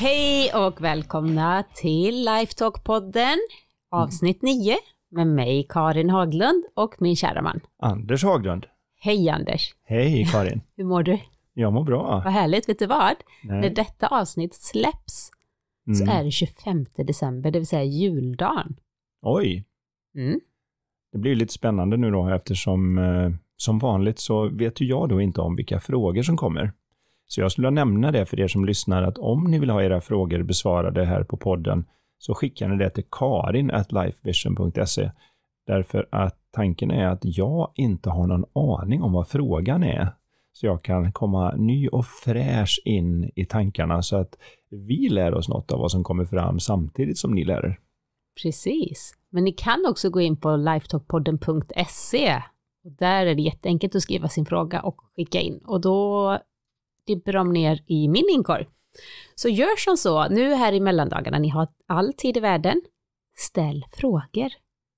Hej och välkomna till Lifetalk-podden avsnitt 9 med mig Karin Haglund och min kära man. Anders Haglund. Hej Anders, Hej Karin. hur mår du? Jag mår bra. Vad härligt, vet du vad? När Nej. detta avsnitt släpps så Mm. är det 25 december, det vill säga juldagen. Oj, Mm. det blir lite spännande nu då eftersom eh, som vanligt så vet ju jag då inte om vilka frågor som kommer. Så jag skulle vilja nämna det för er som lyssnar att om ni vill ha era frågor besvarade här på podden så skickar ni det till karin at lifevision.se därför att tanken är att jag inte har någon aning om vad frågan är. Så jag kan komma ny och fräsch in i tankarna så att vi lär oss något av vad som kommer fram samtidigt som ni lär er. Precis. Men ni kan också gå in på lifetalkpodden.se. Där är det jätteenkelt att skriva sin fråga och skicka in. Och då dimper de ner i min inkorg. Så gör som så, nu här i mellandagarna, ni har all tid i världen, ställ frågor.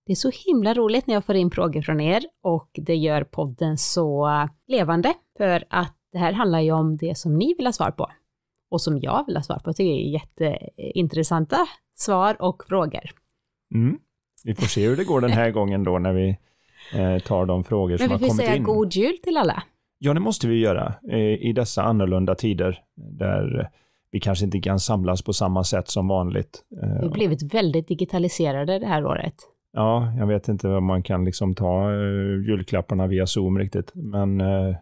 Det är så himla roligt när jag får in frågor från er och det gör podden så levande för att det här handlar ju om det som ni vill ha svar på och som jag vill ha svar på. Jag tycker det är jätteintressanta svar och frågor. Mm. Vi får se hur det går den här gången då när vi eh, tar de frågor som Men vi har får kommit säga in. god jul till alla. Ja, det måste vi göra eh, i dessa annorlunda tider där vi kanske inte kan samlas på samma sätt som vanligt. Vi har Eh, blivit väldigt digitaliserade det här året. Ja, jag vet inte om man kan liksom ta eh, julklapparna via Zoom riktigt, men eh,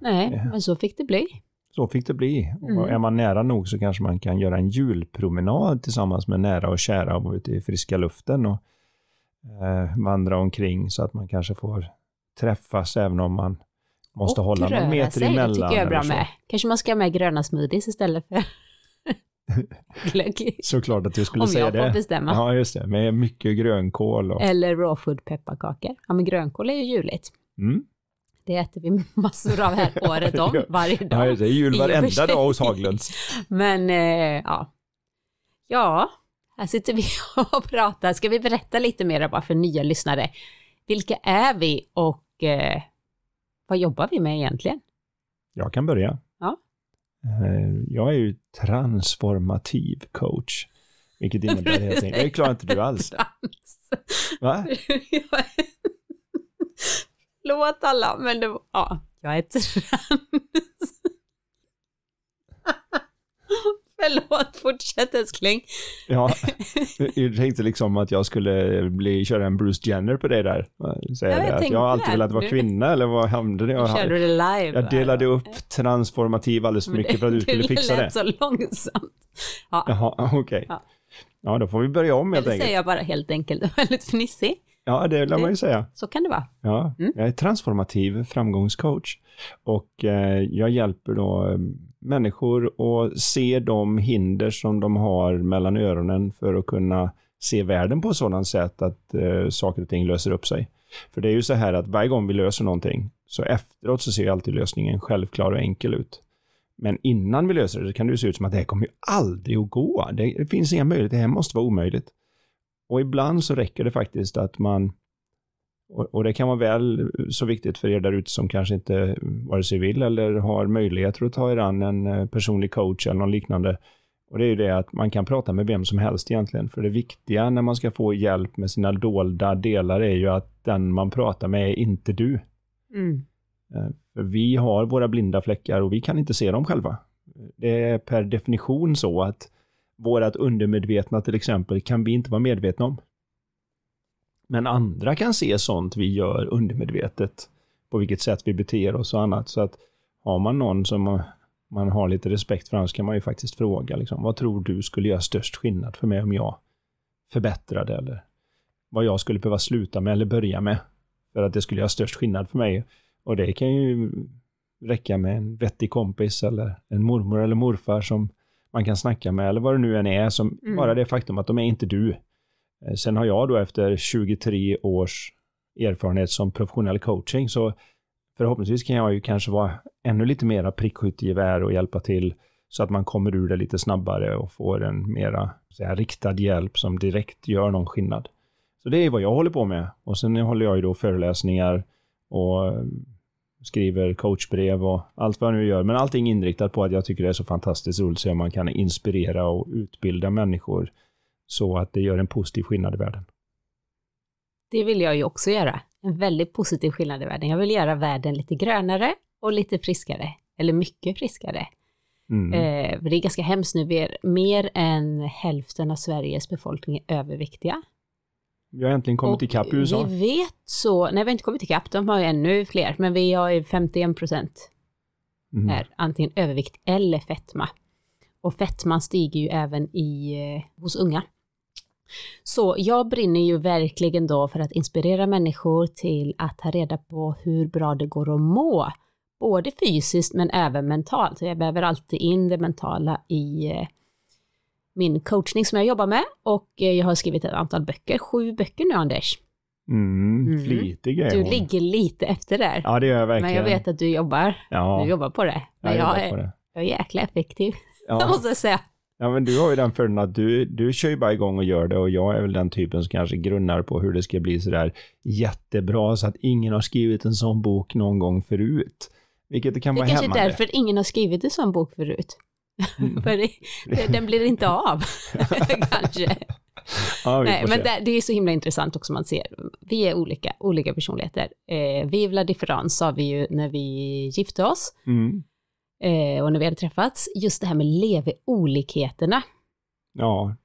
Nej, men så fick det bli. så fick det bli. Mm. Och är man nära nog så kanske man kan göra en julpromenad tillsammans med nära och kära och vara ute i friska luften och eh, vandra omkring så att man kanske får träffas även om man måste och hålla någon meter sig, emellan. Det tycker jag är bra med. Kanske man ska ha med gröna smoothies istället för glögg. Såklart att du skulle Om säga jag får det. bestämma. Ja, just det. Med mycket grönkål och... Eller raw food pepparkakor. Ja, men grönkål är ju juligt. Mm. Det äter vi massor av här året om, varje Ja, dag. just det. är jul varenda dag hos Haglunds. Men eh, ja. Ja, här sitter vi och pratar. Ska vi berätta lite mer bara för nya lyssnare? Vilka är vi och eh, vad jobbar vi med egentligen? Jag kan börja. Ja. Eh, Jag är ju transformativ coach. Vilket innebär helt enkelt... Det klarar inte du alls. Va? Förlåt alla, men det var, ja, jag är trans. Förlåt, fortsätt älskling. Ja, jag tänkte liksom att jag skulle bli, köra en Bruce Jenner på dig där. Säga Ja, jag det, att jag har alltid det. velat vara kvinna eller vad hände det? Jag, du det live? jag delade upp transformativ alldeles för mycket för att du skulle fixa det. lät så långsamt. Ja, Jaha, okej. Ja. Ja, då får vi börja om helt eller enkelt. säger jag bara helt enkelt väldigt fnissig. Ja, det lär man ju säga. Så kan det vara. Ja, Mm. jag är transformativ framgångscoach och eh, jag hjälper då eh, människor och se de hinder som de har mellan öronen för att kunna se världen på ett sådant sätt att eh, saker och ting löser upp sig. För det är ju så här att varje gång vi löser någonting så efteråt så ser ju alltid lösningen självklar och enkel ut. Men innan vi löser det så kan det ju se ut som att det här kommer ju aldrig att gå. Det finns inga möjligheter, det här måste vara omöjligt. Och ibland så räcker det faktiskt att man och, och det kan vara väl så viktigt för er där ute som kanske inte vare sig vill eller har möjligheter att ta er an en eh, personlig coach eller något liknande. Och det är ju det att man kan prata med vem som helst egentligen. För det viktiga när man ska få hjälp med sina dolda delar är ju att den man pratar med är inte du. Mm. Eh, För vi har våra blinda fläckar och vi kan inte se dem själva. Det är per definition så att vårat undermedvetna till exempel kan vi inte vara medvetna om. Men andra kan se sånt vi gör undermedvetet. På vilket sätt vi beter oss och annat. Så att har man någon som man- man har lite respekt för, så kan man ju faktiskt fråga liksom, vad tror du skulle göra störst skillnad för mig om jag förbättrade eller vad jag skulle behöva sluta med eller börja med för att det skulle göra störst skillnad för mig. Och det kan ju räcka med en vettig kompis eller en mormor eller morfar som man kan snacka med eller vad det nu än är som Mm. bara det faktum att de är inte du. Eh, sen har jag då efter 23 års erfarenhet som professionell coaching så förhoppningsvis kan jag ju kanske vara ännu lite mera prickskyttegevär och hjälpa till så att man kommer ur det lite snabbare och får en mera så här, riktad hjälp som direkt gör någon skillnad. Så det är vad jag håller på med. Och sen håller jag ju då föreläsningar och eh, skriver coachbrev och allt vad jag nu gör. Men allting inriktat på att jag tycker det är så fantastiskt roligt så att man kan inspirera och utbilda människor så att det gör en positiv skillnad i världen. Det vill jag ju också göra. En väldigt positiv skillnad i världen. Jag vill göra världen lite grönare och lite friskare. Eller mycket friskare. Mm. Eh, det är ganska hemskt nu. Vi är mer än hälften av Sveriges befolkning är överviktiga. Vi har äntligen kommit ikapp i USA. Vi vet så, nej vi har inte kommit ikapp, de har ju ännu fler, men vi har ju 51 procent mm. är antingen övervikt eller fetma. Och fettman stiger ju även i, eh, hos unga. Så jag brinner ju verkligen då för att inspirera människor till att ta reda på hur bra det går att må. Både fysiskt men även mentalt. Jag behöver alltid in det mentala i eh, min coachning som jag jobbar med och eh, jag har skrivit ett antal böcker, sju böcker nu Anders. Mm, mm. Flitig är Du hon. ligger lite efter där. Ja det gör jag verkligen. Men jag vet att du jobbar. Ja. Du jobbar på det. Men jag, jag, är, det. jag är jäkla effektiv. Ja. måste jag säga. Ja men du har ju den fördelen att du, du kör ju bara igång och gör det och jag är väl den typen som kanske grunnar på hur det ska bli sådär jättebra så att ingen har skrivit en sån bok någon gång förut. Vilket det kan det vara. Det är kanske därför ingen har skrivit en sån bok förut. Mm. För det, det, den blir inte av, kanske. Ja, Nej, men det, det, är så himla intressant också man ser. Vi är olika, olika personligheter. Eh, Vive la difference sa vi ju när vi gifte oss. Mm. Eh, och när vi hade träffats. Just det här med leve olikheterna. Ja,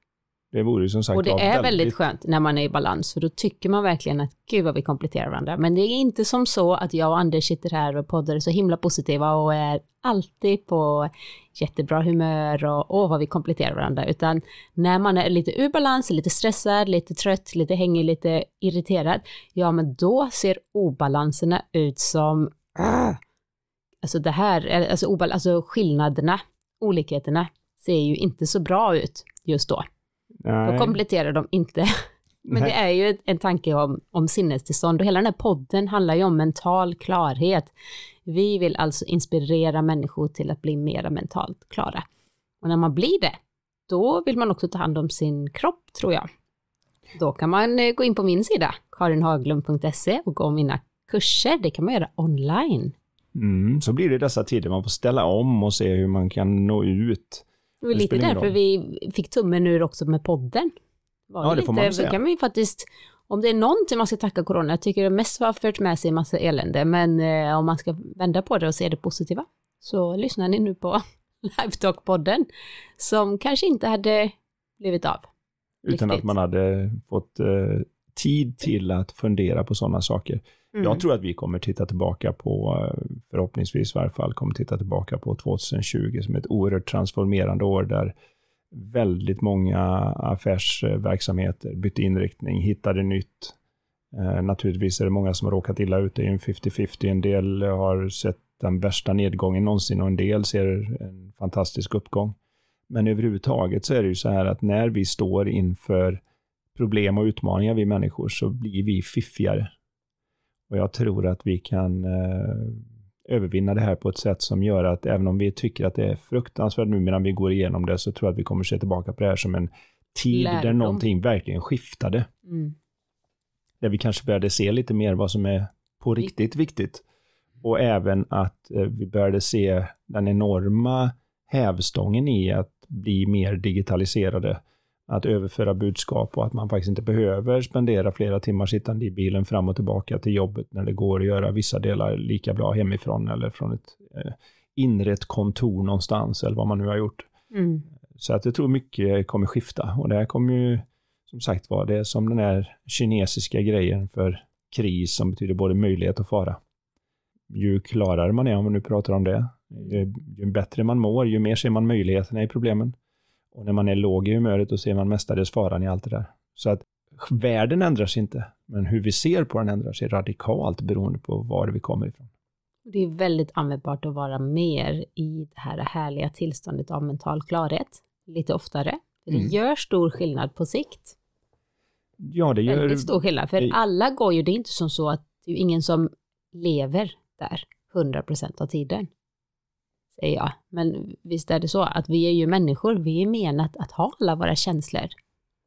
det vore ju som sagt Och det är väldigt... väldigt skönt när man är i balans, för då tycker man verkligen att gud vad vi kompletterar varandra. Men det är inte som så att jag och Anders sitter här och poddar så himla positiva och är alltid på jättebra humör och åh vad vi kompletterar varandra, utan när man är lite ur balans, lite stressad, lite trött, lite hängig, lite irriterad, ja men då ser obalanserna ut som, uh, alltså det här, alltså, obal alltså skillnaderna, olikheterna ser ju inte så bra ut just då. Nej. Då kompletterar de inte. Men Nej. det är ju en tanke om, om sinnestillstånd och hela den här podden handlar ju om mental klarhet. Vi vill alltså inspirera människor till att bli mera mentalt klara. Och när man blir det, då vill man också ta hand om sin kropp tror jag. Då kan man eh, gå in på min sida, karinhaglund.se och gå mina kurser. Det kan man göra online. Mm, så blir det dessa tider, man får ställa om och se hur man kan nå ut. Det var lite därför vi fick tummen ur också med podden. Var ja, det lite, får man säga. kan man ju faktiskt, om det är någonting man ska tacka corona, jag tycker det mest har fört med sig en massa elände, men eh, om man ska vända på det och se det positiva, så lyssnar ni nu på Livetalk-podden, som kanske inte hade blivit av. Utan riktigt. att man hade fått eh, tid till att fundera på sådana saker. Mm. Jag tror att vi kommer titta tillbaka på, förhoppningsvis i varje fall, kommer titta tillbaka på 2020 som ett oerhört transformerande år där väldigt många affärsverksamheter bytte inriktning, hittade nytt. Eh, naturligtvis är det många som har råkat illa ut, det är en 50-50. En del har sett den värsta nedgången någonsin och en del ser en fantastisk uppgång. Men överhuvudtaget så är det ju så här att när vi står inför problem och utmaningar, vi människor, så blir vi fiffigare. Och jag tror att vi kan eh, övervinna det här på ett sätt som gör att även om vi tycker att det är fruktansvärt nu medan vi går igenom det så tror jag att vi kommer se tillbaka på det här som en tid Lärdom. där någonting verkligen skiftade. Mm. Där vi kanske började se lite mer vad som är på riktigt viktigt. Och även att eh, vi började se den enorma hävstången i att bli mer digitaliserade att överföra budskap och att man faktiskt inte behöver spendera flera timmar sittande i bilen fram och tillbaka till jobbet när det går att göra vissa delar lika bra hemifrån eller från ett eh, inrett kontor någonstans eller vad man nu har gjort. Mm. Så att jag tror mycket kommer skifta och det här kommer ju som sagt vara det som den här kinesiska grejen för kris som betyder både möjlighet och fara. Ju klarare man är, om vi nu pratar om det, ju, ju bättre man mår, ju mer ser man möjligheterna i problemen. Och när man är låg i humöret, då ser man mestadels faran i allt det där. Så att världen ändras inte, men hur vi ser på den ändrar sig radikalt beroende på var vi kommer ifrån. Det är väldigt användbart att vara mer i det här härliga tillståndet av mental klarhet lite oftare. Det mm. gör stor skillnad på sikt. Ja, det gör... Väldigt stor skillnad, för det... alla går ju, det är inte som så att det är ingen som lever där 100% av tiden säger jag. Men visst är det så att vi är ju människor, vi är menat att ha alla våra känslor.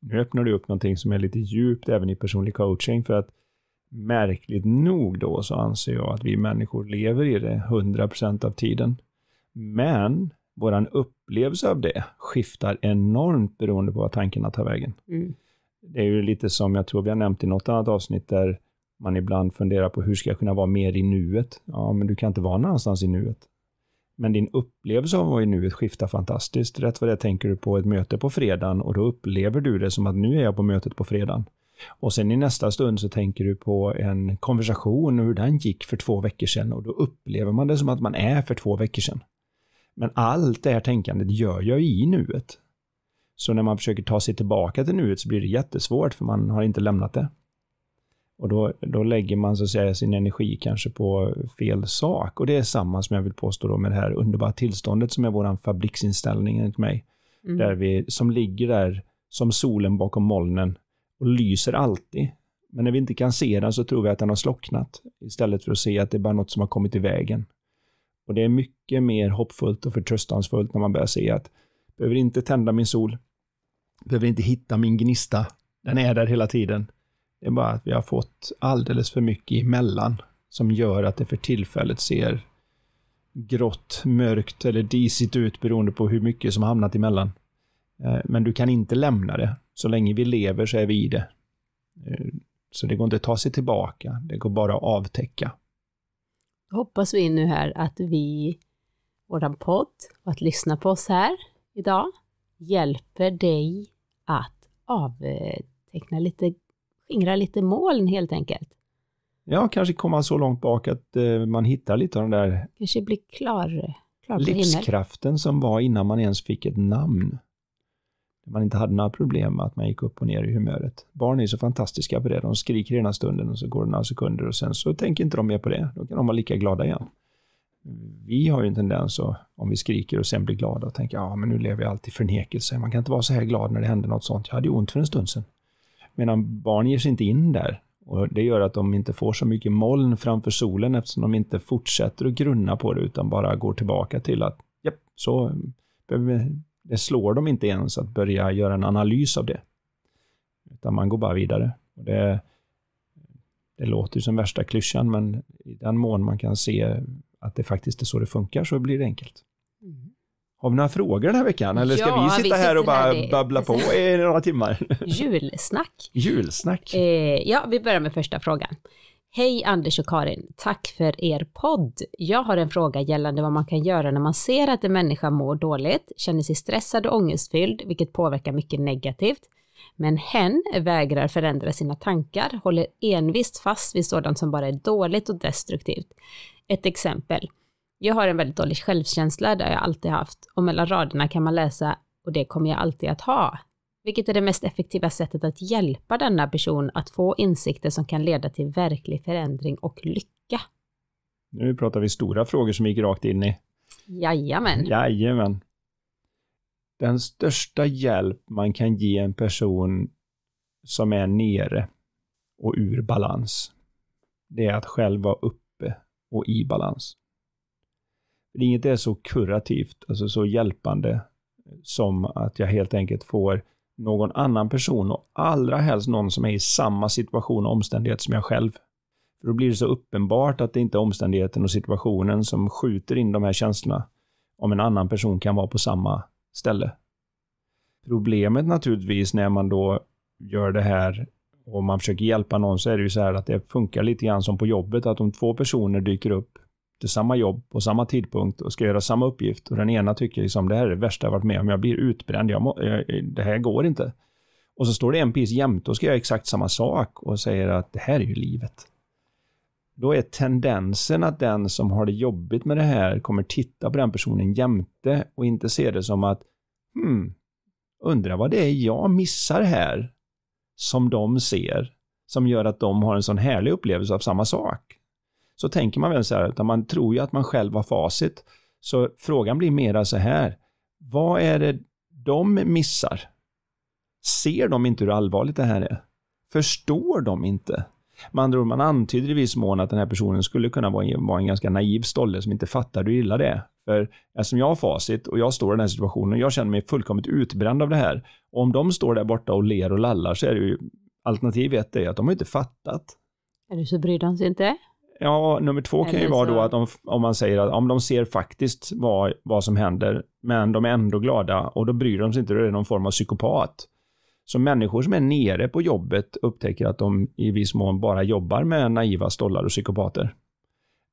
Nu öppnar du upp någonting som är lite djupt även i personlig coaching för att Märkligt nog då så anser jag att vi människor lever i det 100% av tiden. Men våran upplevelse av det skiftar enormt beroende på vad tankarna tar vägen. Mm. Det är ju lite som jag tror vi har nämnt i något annat avsnitt där man ibland funderar på hur ska jag kunna vara mer i nuet? Ja, men du kan inte vara någonstans i nuet. Men din upplevelse av vad vara nuet skiftar fantastiskt. Rätt vad det tänker du på ett möte på fredagen och då upplever du det som att nu är jag på mötet på fredagen. Och sen i nästa stund så tänker du på en konversation och hur den gick för två veckor sedan och då upplever man det som att man är för två veckor sedan. Men allt det här tänkandet gör jag i nuet. Så när man försöker ta sig tillbaka till nuet så blir det jättesvårt för man har inte lämnat det. Och då, då lägger man så att säga sin energi kanske på fel sak. Och det är samma som jag vill påstå då med det här underbara tillståndet som är våran fabriksinställning enligt mig. Mm. Där vi, som ligger där som solen bakom molnen och lyser alltid. Men när vi inte kan se den så tror vi att den har slocknat. Istället för att se att det är bara något som har kommit i vägen. Och det är mycket mer hoppfullt och förtröstansfullt när man börjar se att behöver inte tända min sol. Behöver inte hitta min gnista. Den är där hela tiden. Det är bara att vi har fått alldeles för mycket emellan som gör att det för tillfället ser grått, mörkt eller disigt ut beroende på hur mycket som hamnat emellan. Eh, men du kan inte lämna det. Så länge vi lever så är vi i det. Eh, så det går inte att ta sig tillbaka. Det går bara att avtäcka. Då hoppas vi nu här att vi, våran podd och att lyssna på oss här idag hjälper dig att avteckna lite, skingra lite moln helt enkelt. Ja, kanske komma så långt bak att eh, man hittar lite av den där Kanske bli klar, klar på himmel. livskraften som var innan man ens fick ett namn. Man inte hade några problem med att man gick upp och ner i humöret. Barn är så fantastiska på det. De skriker ena stunden och så går det några sekunder och sen så tänker inte de mer på det. Då kan de vara lika glada igen. Vi har ju en tendens att, om vi skriker och sen blir glada och tänker ja men nu lever jag alltid i förnekelse. Man kan inte vara så här glad när det händer något sånt. Jag hade ju ont för en stund sedan. Medan barn ger sig inte in där. Och det gör att de inte får så mycket moln framför solen eftersom de inte fortsätter att grunna på det utan bara går tillbaka till att japp, så det slår dem inte ens att börja göra en analys av det. Utan man går bara vidare. Och det, det låter ju som värsta klyschan men i den mån man kan se att det faktiskt är så det funkar så blir det enkelt. Mm. Har vi några frågor den här veckan eller ska Ja, vi vi sitta här och bara det- babbla på i några timmar? Julsnack. Julsnack. Eh, ja, vi börjar med första frågan. Hej Anders och Karin, tack för er podd. Jag har en fråga gällande vad man kan göra när man ser att en människa mår dåligt, känner sig stressad och ångestfylld, vilket påverkar mycket negativt. Men hen vägrar förändra sina tankar, håller envist fast vid sådant som bara är dåligt och destruktivt. Ett exempel. Jag har en väldigt dålig självkänsla, har jag alltid haft, och mellan raderna kan man läsa och det kommer jag alltid att ha. Vilket är det mest effektiva sättet att hjälpa denna person att få insikter som kan leda till verklig förändring och lycka? Nu pratar vi stora frågor som gick rakt in i. Jajamän. Jajamän. Den största hjälp man kan ge en person som är nere och ur balans, det är att själv vara uppe och i balans. Inget är så kurativt, alltså så hjälpande, som att jag helt enkelt får någon annan person och allra helst någon som är i samma situation och omständighet som jag själv. För då blir det så uppenbart att det inte är omständigheten och situationen som skjuter in de här känslorna om en annan person kan vara på samma ställe. Problemet naturligtvis när man då gör det här och man försöker hjälpa någon så är det ju så här att det funkar lite grann som på jobbet att om två personer dyker upp till samma jobb på samma tidpunkt och ska göra samma uppgift och den ena tycker liksom det här är det värsta jag varit med om, jag blir utbränd, jag må, jag, det här går inte. Och så står det en pis jämte och ska göra exakt samma sak och säger att det här är ju livet. Då är tendensen att den som har det jobbigt med det här kommer titta på den personen jämte och inte se det som att hmm, undrar vad det är jag missar här som de ser som gör att de har en sån härlig upplevelse av samma sak. Så tänker man väl så här, utan man tror ju att man själv har facit. Så frågan blir mera så här, vad är det de missar? Ser de inte hur allvarligt det här är? Förstår de inte? Med andra ord, man antyder i viss mån att den här personen skulle kunna vara en, vara en ganska naiv stolle som inte fattar hur illa det är. För eftersom jag har facit och jag står i den här situationen och jag känner mig fullkomligt utbränd av det här. Och om de står där borta och ler och lallar så är det ju alternativ ett är att de har inte fattat. Eller så bryr de sig inte. Ja, nummer två kan ju vara så- då att om, om man säger att om de ser faktiskt vad, vad som händer, men de är ändå glada och då bryr de sig inte, då är det någon form av psykopat. Så människor som är nere på jobbet upptäcker att de i viss mån bara jobbar med naiva stollar och psykopater.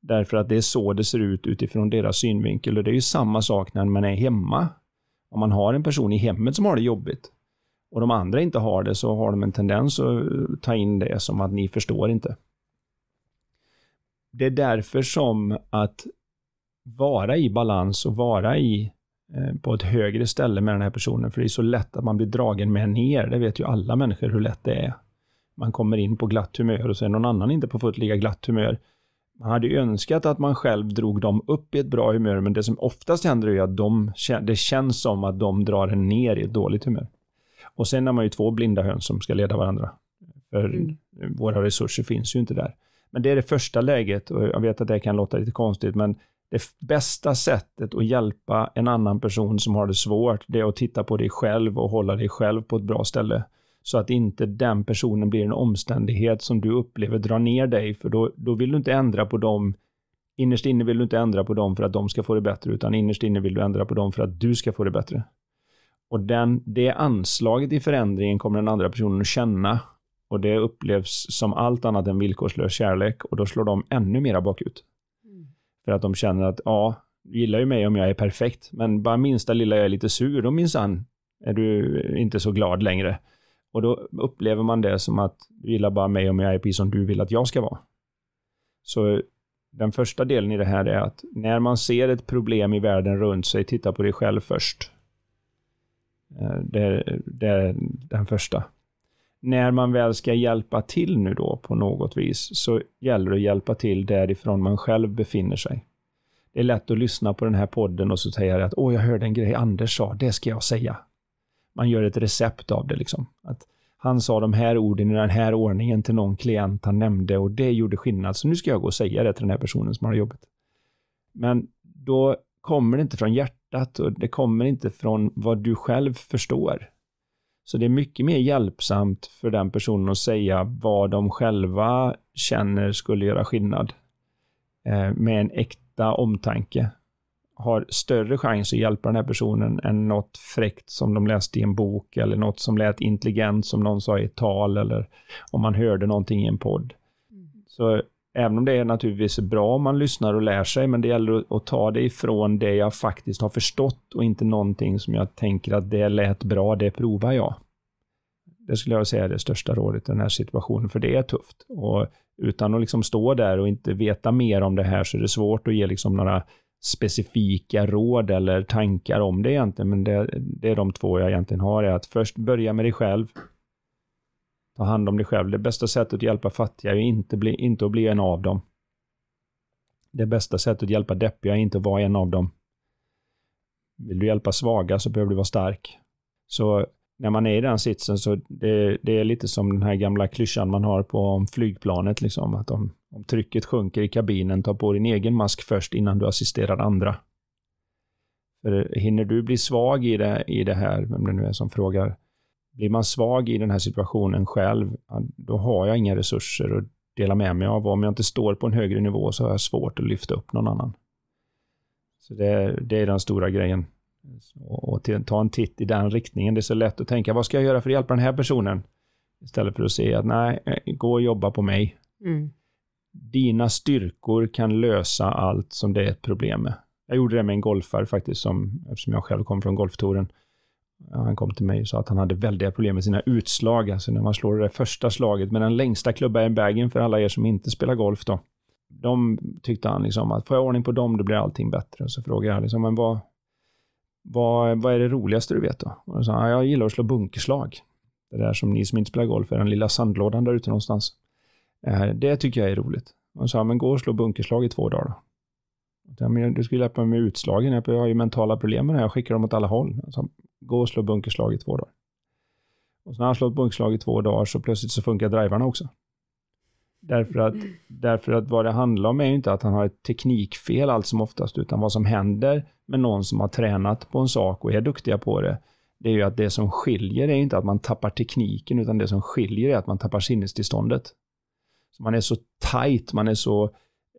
Därför att det är så det ser ut utifrån deras synvinkel och det är ju samma sak när man är hemma. Om man har en person i hemmet som har det jobbigt och de andra inte har det så har de en tendens att ta in det som att ni förstår inte. Det är därför som att vara i balans och vara i eh, på ett högre ställe med den här personen, för det är så lätt att man blir dragen med ner. Det vet ju alla människor hur lätt det är. Man kommer in på glatt humör och så är någon annan inte på fullt lika glatt humör. Man hade ju önskat att man själv drog dem upp i ett bra humör, men det som oftast händer är att de, det känns som att de drar en ner i ett dåligt humör. Och sen är man ju två blinda höns som ska leda varandra. För Mm. våra resurser finns ju inte där. Men det är det första läget och jag vet att det kan låta lite konstigt, men det bästa sättet att hjälpa en annan person som har det svårt, det är att titta på dig själv och hålla dig själv på ett bra ställe. Så att inte den personen blir en omständighet som du upplever drar ner dig, för då, då vill du inte ändra på dem. Innerst inne vill du inte ändra på dem för att de ska få det bättre, utan innerst inne vill du ändra på dem för att du ska få det bättre. Och den, det anslaget i förändringen kommer den andra personen att känna och det upplevs som allt annat än villkorslös kärlek och då slår de ännu mera bakut. För att de känner att, ja, du gillar ju mig om jag är perfekt, men bara minsta lilla jag är lite sur, då minsann är du inte så glad längre. Och då upplever man det som att du gillar bara mig om jag är precis som du vill att jag ska vara. Så den första delen i det här är att när man ser ett problem i världen runt sig, titta på dig själv först. Eh, Det är, det är den första. När man väl ska hjälpa till nu då på något vis så gäller det att hjälpa till därifrån man själv befinner sig. Det är lätt att lyssna på den här podden och så säga att åh, jag hörde en grej Anders sa, det ska jag säga. Man gör ett recept av det liksom. Att han sa de här orden i den här ordningen till någon klient han nämnde och det gjorde skillnad, så nu ska jag gå och säga det till den här personen som har jobbet. Men då kommer det inte från hjärtat och det kommer inte från vad du själv förstår. Så det är mycket mer hjälpsamt för den personen att säga vad de själva känner skulle göra skillnad. Eh, med en äkta omtanke. Har större chans att hjälpa den här personen än något fräckt som de läste i en bok eller något som lät intelligent som någon sa i ett tal eller om man hörde någonting i en podd. Så även om det är naturligtvis bra om man lyssnar och lär sig, men det gäller att- ta det ifrån det jag faktiskt har förstått och inte någonting som jag tänker att det lät bra, det provar jag. Det skulle jag säga är det största rådet i den här situationen, för det är tufft. Och utan att liksom stå där och inte veta mer om det här så är det svårt att ge liksom några specifika råd eller tankar om det egentligen, men det, det är de två jag egentligen har, är att först börja med dig själv, ta hand om dig själv. Det bästa sättet att hjälpa fattiga är inte, bli, inte att bli en av dem. Det bästa sättet att hjälpa deppiga är inte att vara en av dem. Vill du hjälpa svaga så behöver du vara stark. Så när man är i den sitsen så det, det är lite som den här gamla klyschan man har på om flygplanet, liksom, att om, om trycket sjunker i kabinen, ta på din egen mask först innan du assisterar andra. För hinner du bli svag i det, i det här, vem det nu är som frågar, blir man svag i den här situationen själv, då har jag inga resurser att dela med mig av. Om jag inte står på en högre nivå så har jag svårt att lyfta upp någon annan. Så det, det är den stora grejen. Och, och till, ta en titt i den riktningen. Det är så lätt att tänka, vad ska jag göra för att hjälpa den här personen? Istället för att se att nej, gå och jobba på mig. Mm. Dina styrkor kan lösa allt som det är ett problem med. Jag gjorde det med en golfare faktiskt, som, eftersom jag själv kom från golftouren. Han kom till mig och sa att han hade väldiga problem med sina utslag, alltså när man slår det första slaget med den längsta klubba i bagen för alla er som inte spelar golf då. De tyckte han liksom att får jag ordning på dem då blir allting bättre. Och så frågade jag liksom, men vad, vad, vad är det roligaste du vet då? Och då sa han, jag gillar att slå bunkerslag. Det där som ni som inte spelar golf är den lilla sandlådan där ute någonstans. Eh, det tycker jag är roligt. Och så sa men gå och slå bunkerslag i två dagar då. Ja, men du skulle hjälpa mig med utslagen, jag har ju mentala problem med det här, jag skickar dem åt alla håll. Alltså, gå och slå bunkerslag i två dagar. Och så när han slått bunkerslag i två dagar så plötsligt så funkar drivarna också. Därför att, därför att vad det handlar om är ju inte att han har ett teknikfel allt som oftast, utan vad som händer med någon som har tränat på en sak och är duktiga på det, det är ju att det som skiljer är inte att man tappar tekniken, utan det som skiljer är att man tappar sinnestillståndet. Man är så tight, man är så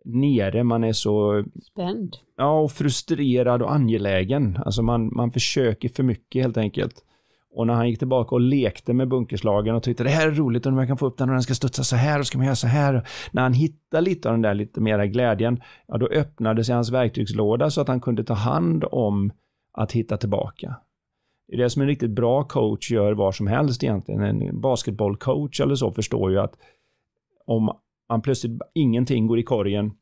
nere, man är så Spänd. ja, och frustrerad och angelägen. Alltså man, man försöker för mycket helt enkelt. Och när han gick tillbaka och lekte med bunkerslagen och tyckte det här är roligt och när man kan få upp den och den ska studsa så här och ska man göra så här. När han hittade lite av den där lite mera glädjen, ja då öppnade sig hans verktygslåda så att han kunde ta hand om att hitta tillbaka. Det är det som en riktigt bra coach gör var som helst egentligen. En basketbollcoach eller så förstår ju att om man plötsligt ingenting går i korgen,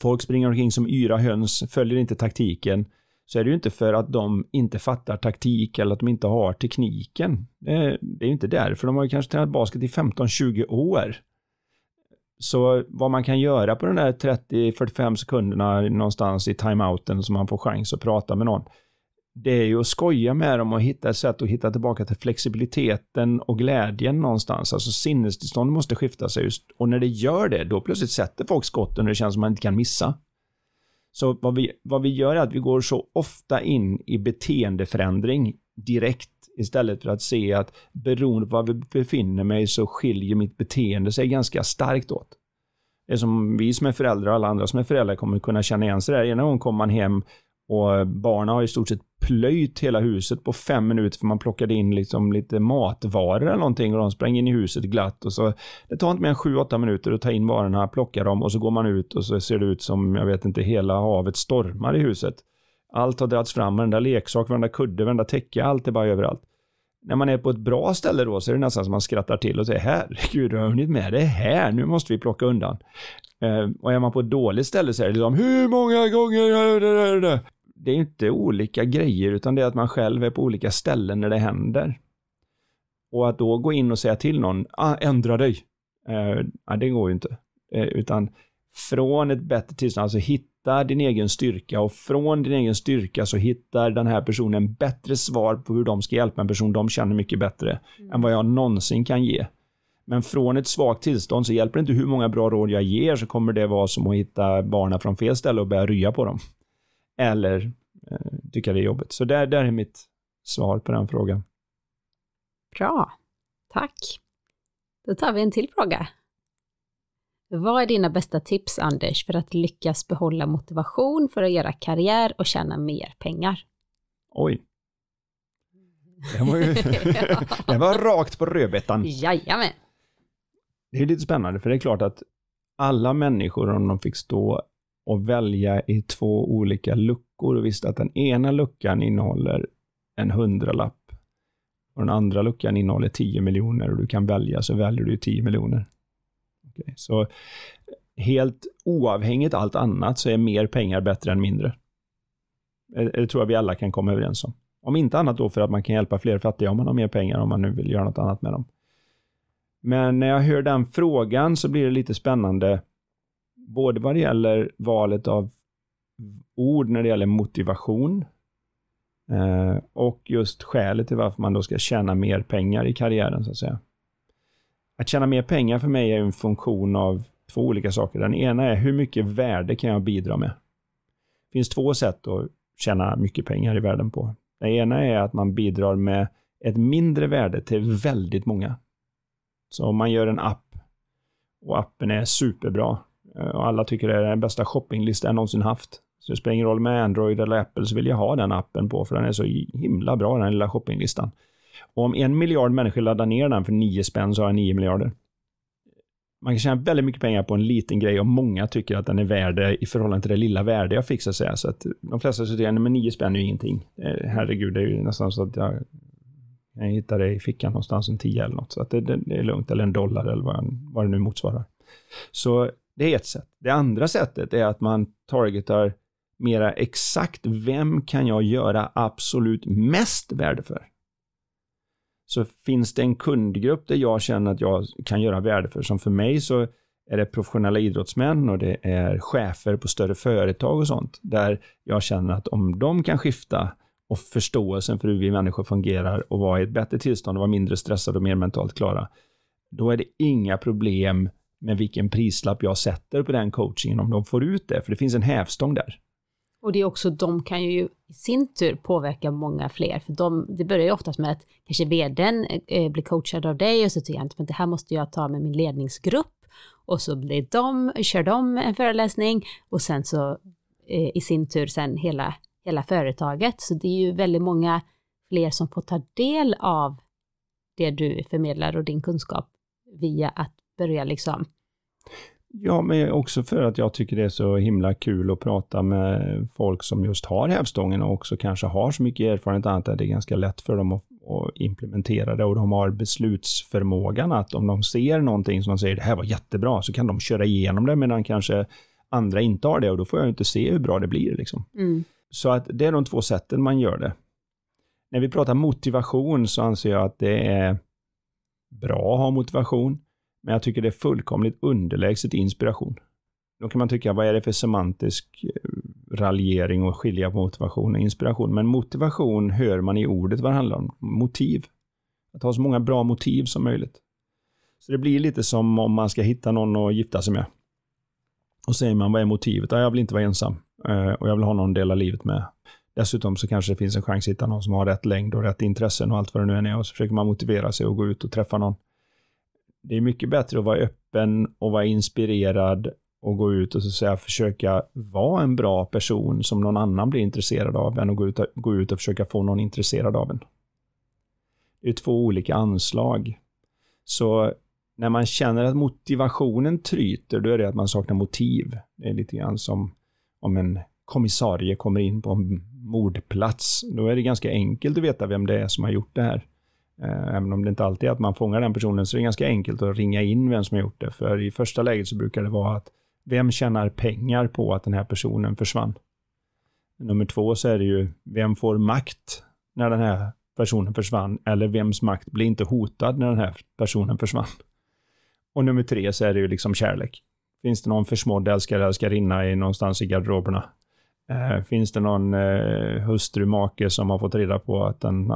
folk springer omkring som yra höns, följer inte taktiken, så är det ju inte för att de inte fattar taktik eller att de inte har tekniken. Det är, det är ju inte därför. De har ju kanske tränat basket i 15-20 år. Så vad man kan göra på de där 30-45 sekunderna någonstans i timeouten som man får chans att prata med någon, det är ju att skoja med dem och hitta ett sätt att hitta tillbaka till flexibiliteten och glädjen någonstans. Alltså sinnestillstånd måste skifta sig just. Och när det gör det, då plötsligt sätter folk skotten och det känns som man inte kan missa. Så vad vi, vad vi gör är att vi går så ofta in i beteendeförändring direkt istället för att se att beroende på var vi befinner mig så skiljer mitt beteende sig ganska starkt åt. Det är som vi som är föräldrar och alla andra som är föräldrar kommer kunna känna igen sig där. Ena gången kommer man hem och eh, barnen har i stort sett plöjt hela huset på fem minuter för man plockade in liksom lite matvaror eller någonting och de sprang in i huset glatt och så det tar inte mer än sju, åtta minuter att ta in varorna, plocka dem och så går man ut och så ser det ut som, jag vet inte, hela havet stormar i huset. Allt har dragits fram, varenda leksak, varenda kudde, varenda täcke, allt är bara överallt. När man är på ett bra ställe då så är det nästan som man skrattar till och säger herregud, du har hunnit med det här, nu måste vi plocka undan. Eh, och är man på ett dåligt ställe så är det liksom, hur många gånger det är inte olika grejer utan det är att man själv är på olika ställen när det händer. Och att då gå in och säga till någon, ah, ändra dig. Eh, det går ju inte. Eh, utan från ett bättre tillstånd, alltså hitta din egen styrka och från din egen styrka så hittar den här personen bättre svar på hur de ska hjälpa en person de känner mycket bättre mm. än vad jag någonsin kan ge. Men från ett svagt tillstånd så hjälper det inte hur många bra råd jag ger så kommer det vara som att hitta barnen från fel ställe och börja rya på dem eller eh, tycka det är jobbigt. Så där, där är mitt svar på den frågan. Bra, tack. Då tar vi en till fråga. Vad är dina bästa tips, Anders, för att lyckas behålla motivation för att göra karriär och tjäna mer pengar? Oj. Det var, ju, det var rakt på rödbetan. Jajamän. Det är lite spännande, för det är klart att alla människor, om de fick stå och välja i två olika luckor och visste att den ena luckan innehåller en hundralapp och den andra luckan innehåller 10 miljoner och du kan välja så väljer du 10 miljoner. Okay. Så helt oavhängigt allt annat så är mer pengar bättre än mindre. Eh, eh, det tror jag vi alla kan komma överens om. Om inte annat då för att man kan hjälpa fler fattiga om man har mer pengar om man nu vill göra något annat med dem. Men när jag hör den frågan så blir det lite spännande både vad det gäller valet av ord när det gäller motivation eh, och just skälet till varför man då ska tjäna mer pengar i karriären så att säga. Att tjäna mer pengar för mig är en funktion av två olika saker. Den ena är hur mycket värde kan jag bidra med? Det finns två sätt att tjäna mycket pengar i världen på. Det ena är att man bidrar med ett mindre värde till väldigt många. Så om man gör en app och appen är superbra Eh, och alla tycker det är den bästa shoppinglista jag någonsin haft. Så det spelar ingen roll med Android eller Apple så vill jag ha den appen på för den är så himla bra den lilla shoppinglistan. Och om en miljard människor laddar ner den för nio spänn så har jag nio miljarder. Man kan tjäna väldigt mycket pengar på en liten grej och många tycker att den är värd det i förhållande till det lilla värde jag fick så att säga. Så att de flesta säger att nio spänn är ju ingenting. Eh, herregud, det är ju nästan så att jag, jag hittar det i fickan någonstans, en tia eller något. Så att det, det, det är lugnt, eller en dollar eller vad, vad det nu motsvarar. Så det är ett sätt. Det andra sättet är att man targetar mera exakt vem kan jag göra absolut mest värde för? Så finns det en kundgrupp där jag känner att jag kan göra värde för, som för mig så är det professionella idrottsmän och det är chefer på större företag och sånt, där jag känner att om de kan skifta och förståelsen för hur vi människor fungerar och vara i ett bättre tillstånd och vara mindre stressade och mer mentalt klara, då är det inga problem med vilken prislapp jag sätter på den coachingen om de får ut det, för det finns en hävstång där. Och det är också, de kan ju i sin tur påverka många fler, för de, det börjar ju oftast med att kanske vdn eh, blir coachad av dig och så tycker jag inte, men det här måste jag ta med min ledningsgrupp och så blir de, kör de en föreläsning och sen så eh, i sin tur sen hela, hela företaget. Så det är ju väldigt många fler som får ta del av det du förmedlar och din kunskap via att börja liksom Ja, men också för att jag tycker det är så himla kul att prata med folk som just har hävstången och också kanske har så mycket erfarenhet annat att det är ganska lätt för dem att, att, implementera det och de har beslutsförmågan att om de ser någonting som de säger det här var jättebra så kan de köra igenom det medan kanske andra inte har det och då får jag inte se hur bra det blir. Liksom. Mm. Så att det är de två sätten man gör det. När vi pratar motivation så anser jag att det är bra att ha motivation. Men jag tycker det är fullkomligt underlägset inspiration. Då kan man tycka, vad är det för semantisk eh, raljering och skilja på motivation och inspiration? Men motivation hör man i ordet vad det handlar om. Motiv. Att ha så många bra motiv som möjligt. Så det blir lite som om man ska hitta någon att gifta sig med. Och säger man, vad är motivet? Ja, jag vill inte vara ensam. Eh, och jag vill ha någon att dela livet med. Dessutom så kanske det finns en chans att hitta någon som har rätt längd och rätt intressen och allt vad det nu än är. Och så försöker man motivera sig och gå ut och träffa någon det är mycket bättre att vara öppen och vara inspirerad och gå ut och så säga försöka vara en bra person som någon annan blir intresserad av än att gå ut, och, gå ut och försöka få någon intresserad av en. Det är två olika anslag. Så när man känner att motivationen tryter, då är det att man saknar motiv. Det är lite grann som om en kommissarie kommer in på en mordplats. Då är det ganska enkelt att veta vem det är som har gjort det här. Eh, även om det inte alltid är att man fångar den personen så är det ganska enkelt att ringa in vem som har gjort det. För i första läget så brukar det vara att vem tjänar pengar på att den här personen försvann? Nummer två så är det ju vem får makt när den här personen försvann? Eller vems makt blir inte hotad när den här personen försvann? Och nummer tre så är det ju liksom kärlek. Finns det någon försmådd älskare eller älskarinna i någonstans i garderoberna? Eh, finns det någon eh, hustru, make som har fått reda på att den,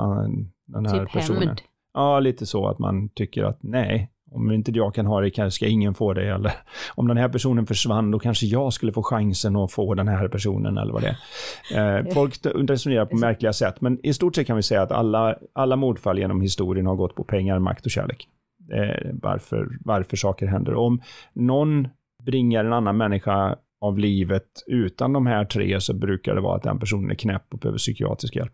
den här typ personen... Hämnd. Ja, lite så att man tycker att nej, om inte jag kan ha det kanske ska ingen få det. Eller om den här personen försvann, då kanske jag skulle få chansen att få den här personen eller vad det är. Eh, folk resonerar på märkliga sätt, men i stort sett kan vi säga att alla, alla mordfall genom historien har gått på pengar, makt och kärlek. Eh, varför, varför saker händer. Om någon bringar en annan människa av livet utan de här tre så brukar det vara att den personen är knäpp och behöver psykiatrisk hjälp.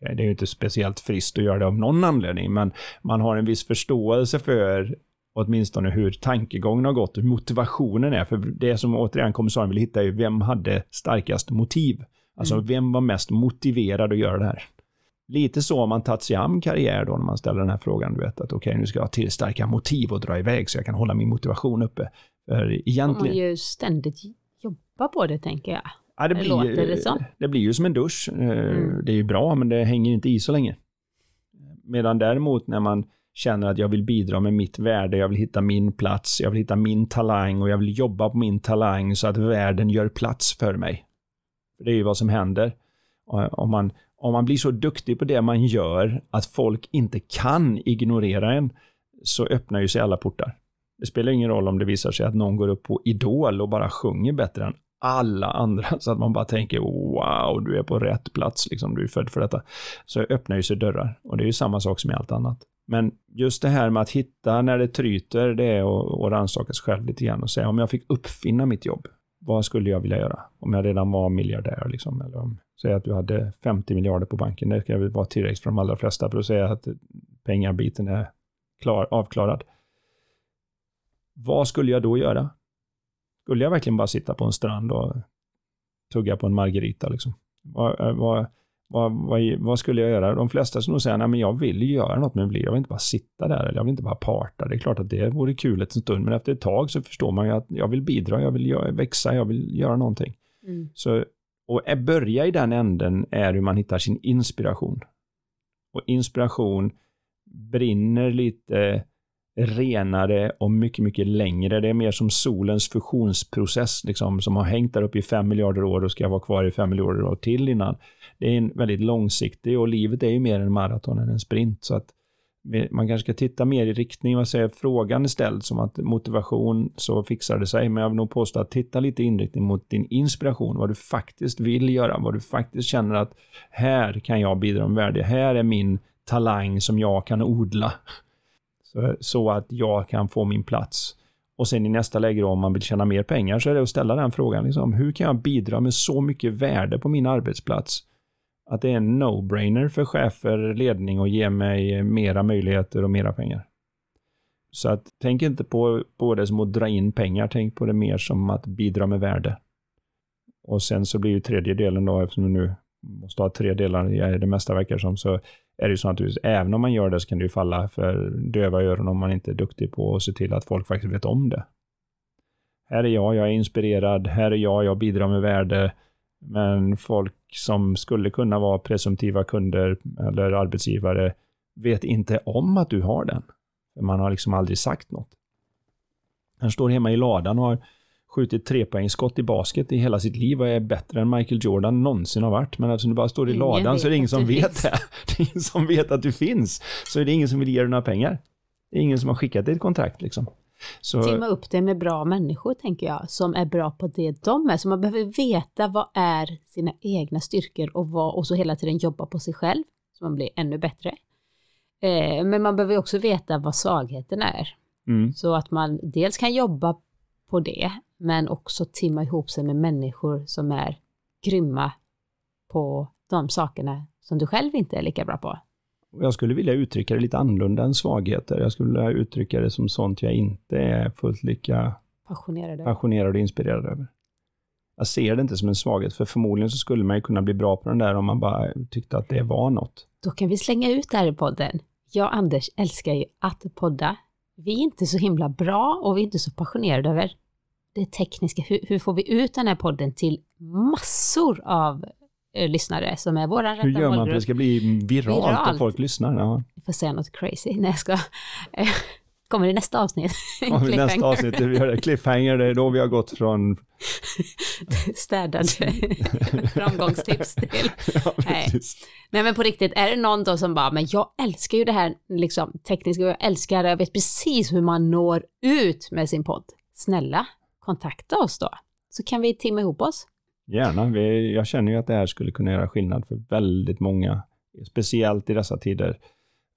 Det är ju inte speciellt friskt att göra det av någon anledning, men man har en viss förståelse för åtminstone hur tankegången har gått, hur motivationen är. För det som återigen kommissarien vill hitta är vem hade starkast motiv? Alltså mm. vem var mest motiverad att göra det här? Lite så har man tagit sig an karriär då när man ställer den här frågan, du vet att okej, okay, nu ska jag ha till starka motiv att dra iväg så jag kan hålla min motivation uppe. För egentligen... Man ju ständigt jobba på det tänker jag. Ja, det, blir, låter det som. Det blir ju som en dusch. Eh, mm. Det är ju bra, men det hänger inte i så länge. Medan däremot när man känner att jag vill bidra med mitt värde, jag vill hitta min plats, jag vill hitta min talang och jag vill jobba på min talang så att världen gör plats för mig. det är ju vad som händer. Om man, om man blir så duktig på det man gör att folk inte kan ignorera en, så öppnar ju sig alla portar. Det spelar ingen roll om det visar sig att någon går upp på Idol och bara sjunger bättre än alla andra så att man bara tänker wow, du är på rätt plats, liksom, du är född för detta. Så öppnar ju sig dörrar och det är ju samma sak som i allt annat. Men just det här med att hitta när det tryter, det är att rannsaka sig själv lite grann och säga om jag fick uppfinna mitt jobb, vad skulle jag vilja göra? Om jag redan var miljardär liksom, eller om, säg att du hade 50 miljarder på banken, det kan väl vara tillräckligt för de allra flesta för att säga att pengabiten är klar, avklarad. Vad skulle jag då göra? Skulle jag verkligen bara sitta på en strand och tugga på en margarita liksom? Vad, eh, vad, vad, vad, vad skulle jag göra? De flesta skulle nog säga, nej men jag vill göra något med mitt liv. Jag vill inte bara sitta där, eller jag vill inte bara parta. Det är klart att det vore kul ett stund, men efter ett tag så förstår man ju att jag vill bidra, jag vill växa, jag vill göra någonting. Mm. Så, och börja i den änden är hur man hittar sin inspiration. Och inspiration brinner lite renare och mycket, mycket längre. Det är mer som solens fusionsprocess liksom, som har hängt där uppe i fem miljarder år och ska vara kvar i fem miljarder år till innan. Det är en väldigt långsiktig och livet är ju mer en maraton än en sprint. Så att man kanske ska titta mer i riktning, vad säger frågan är ställd som att motivation så fixar det sig, men jag vill nog påstå att titta lite inriktning mot din inspiration, vad du faktiskt vill göra, vad du faktiskt känner att här kan jag bidra med värde, här är min talang som jag kan odla så, så att jag kan få min plats. Och sen i nästa läge då, om man vill tjäna mer pengar så är det att ställa den frågan. Liksom, hur kan jag bidra med så mycket värde på min arbetsplats att det är en no-brainer för chefer, ledning och ge mig mera möjligheter och mera pengar. Så att tänk inte på, på det som att dra in pengar, tänk på det mer som att bidra med värde. Och sen så blir ju tredje delen då, eftersom du nu måste ha tre delar i det mesta verkar som, så är det ju så att även om man gör det så kan det ju falla för döva öron om man inte är duktig på att se till att folk faktiskt vet om det. Här är jag, jag är inspirerad, här är jag, jag bidrar med värde, men folk som skulle kunna vara presumtiva kunder eller arbetsgivare vet inte om att du har den. Man har liksom aldrig sagt något. Han står hemma i ladan och har skjutit trepoängsskott i basket i hela sitt liv och är bättre än Michael Jordan någonsin har varit. Men eftersom du bara står i ingen ladan så är det ingen som vet det. Det är ingen som vet att du finns. Så är det ingen som vill ge dig några pengar. Det är ingen som har skickat dig ett kontrakt liksom. Så... Timma upp det med bra människor, tänker jag, som är bra på det de är. Så man behöver veta vad är sina egna styrkor och, vad, och så hela tiden jobba på sig själv, så man blir ännu bättre. Eh, men man behöver också veta vad svagheten är. Mm. Så att man dels kan jobba på det, men också timma ihop sig med människor som är grymma på de sakerna som du själv inte är lika bra på. Jag skulle vilja uttrycka det lite annorlunda än svagheter. Jag skulle vilja uttrycka det som sånt jag inte är fullt lika passionerad, passionerad och inspirerad över. Jag ser det inte som en svaghet, för förmodligen så skulle man ju kunna bli bra på den där om man bara tyckte att det var något. Då kan vi slänga ut det här i podden. Jag och Anders älskar ju att podda. Vi är inte så himla bra och vi är inte så passionerade över det tekniska. Hur, hur får vi ut den här podden till massor av eh, lyssnare som är våran rätta Hur gör man för att det ska bli viralt, viralt. och folk lyssnar? Ja. Jag får säga något crazy. Nej, jag ska... Kommer det nästa avsnitt? Ja, nästa avsnitt, vi gör. Cliffhanger, det är då vi har gått från... Städade framgångstips till... Ja, Nej. Nej, men på riktigt, är det någon då som bara, men jag älskar ju det här liksom, tekniska, jag älskar det, jag vet precis hur man når ut med sin podd. Snälla, kontakta oss då, så kan vi timma ihop oss. Gärna. Vi, jag känner ju att det här skulle kunna göra skillnad för väldigt många, speciellt i dessa tider.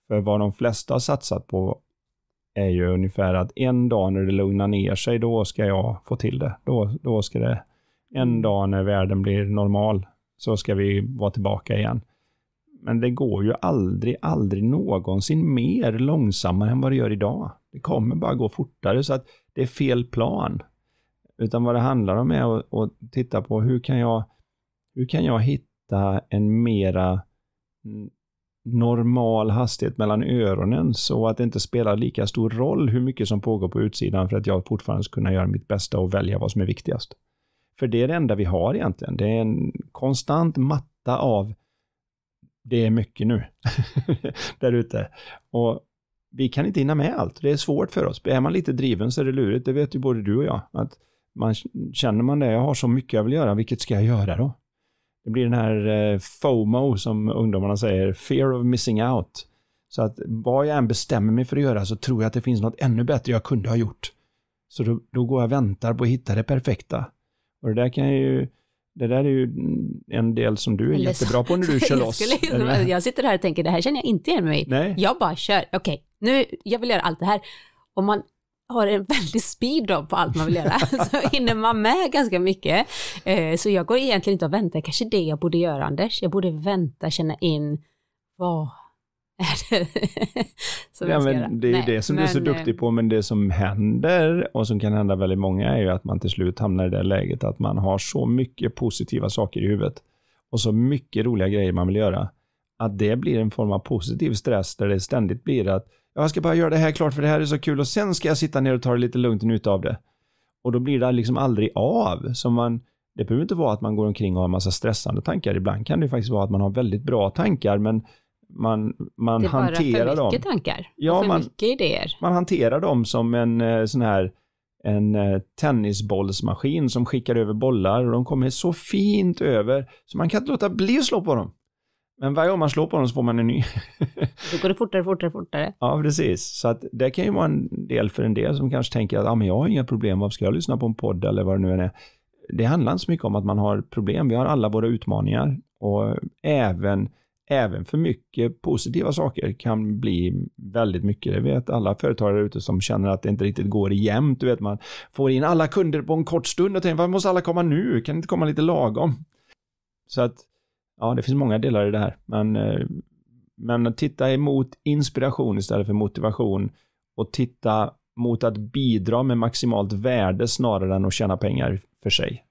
För vad de flesta har satsat på är ju ungefär att en dag när det lugnar ner sig, då ska jag få till det. Då, då ska det, en mm. dag när världen blir normal, så ska vi vara tillbaka igen. Men det går ju aldrig, aldrig någonsin mer långsammare än vad det gör idag. Det kommer bara gå fortare, så att det är fel plan. Utan vad det handlar om är att, att titta på hur kan jag, hur kan jag hitta en mera normal hastighet mellan öronen så att det inte spelar lika stor roll hur mycket som pågår på utsidan för att jag fortfarande ska kunna göra mitt bästa och välja vad som är viktigast. För det är det enda vi har egentligen. Det är en konstant matta av det är mycket nu där ute. Och vi kan inte hinna med allt. Det är svårt för oss. Är man lite driven så är det lurigt. Det vet ju både du och jag. Att man, känner man det, jag har så mycket jag vill göra, vilket ska jag göra då? Det blir den här eh, FOMO som ungdomarna säger, fear of missing out. Så att vad jag än bestämmer mig för att göra så tror jag att det finns något ännu bättre jag kunde ha gjort. Så då, då går jag och väntar på att hitta det perfekta. Och det där kan ju, det där är ju en del som du är Eller jättebra på när du kör loss. Jag, skulle, jag sitter här och tänker, det här känner jag inte igen mig i. Jag bara kör, okej, okay, nu, jag vill göra allt det här. Om man har en väldig speed på allt man vill göra, så hinner man med ganska mycket. Eh, så jag går egentligen inte och väntar, kanske det jag borde göra Anders. Jag borde vänta, känna in, vad är det som ja, jag ska men göra? Det är ju det som men, du är så duktig på, men det som händer och som kan hända väldigt många är ju att man till slut hamnar i det läget att man har så mycket positiva saker i huvudet och så mycket roliga grejer man vill göra, att det blir en form av positiv stress där det ständigt blir att jag ska bara göra det här klart för det här är så kul och sen ska jag sitta ner och ta det lite lugnt och njuta av det. Och då blir det liksom aldrig av. Så man, det behöver inte vara att man går omkring och har en massa stressande tankar. Ibland kan det faktiskt vara att man har väldigt bra tankar men man, man hanterar dem. Det är bara för mycket dem. tankar ja, och för man, mycket idéer. Man hanterar dem som en eh, sån här en eh, tennisbollsmaskin som skickar över bollar och de kommer så fint över så man kan inte låta bli att slå på dem. Men varje gång man slår på dem så får man en ny. Då går det fortare, fortare, fortare. Ja, precis. Så att det kan ju vara en del för en del som kanske tänker att ah, men jag har inga problem, varför ska jag lyssna på en podd eller vad det nu än är. Det handlar inte så mycket om att man har problem, vi har alla våra utmaningar och även, även för mycket positiva saker kan bli väldigt mycket. Det vet alla företagare ute som känner att det inte riktigt går jämnt. Du vet, man får in alla kunder på en kort stund och tänker, varför måste alla komma nu? Kan det inte komma lite lagom? Så att, ja, det finns många delar i det här, men, eh, men titta emot inspiration istället för motivation och titta mot att bidra med maximalt värde snarare än att tjäna pengar för sig.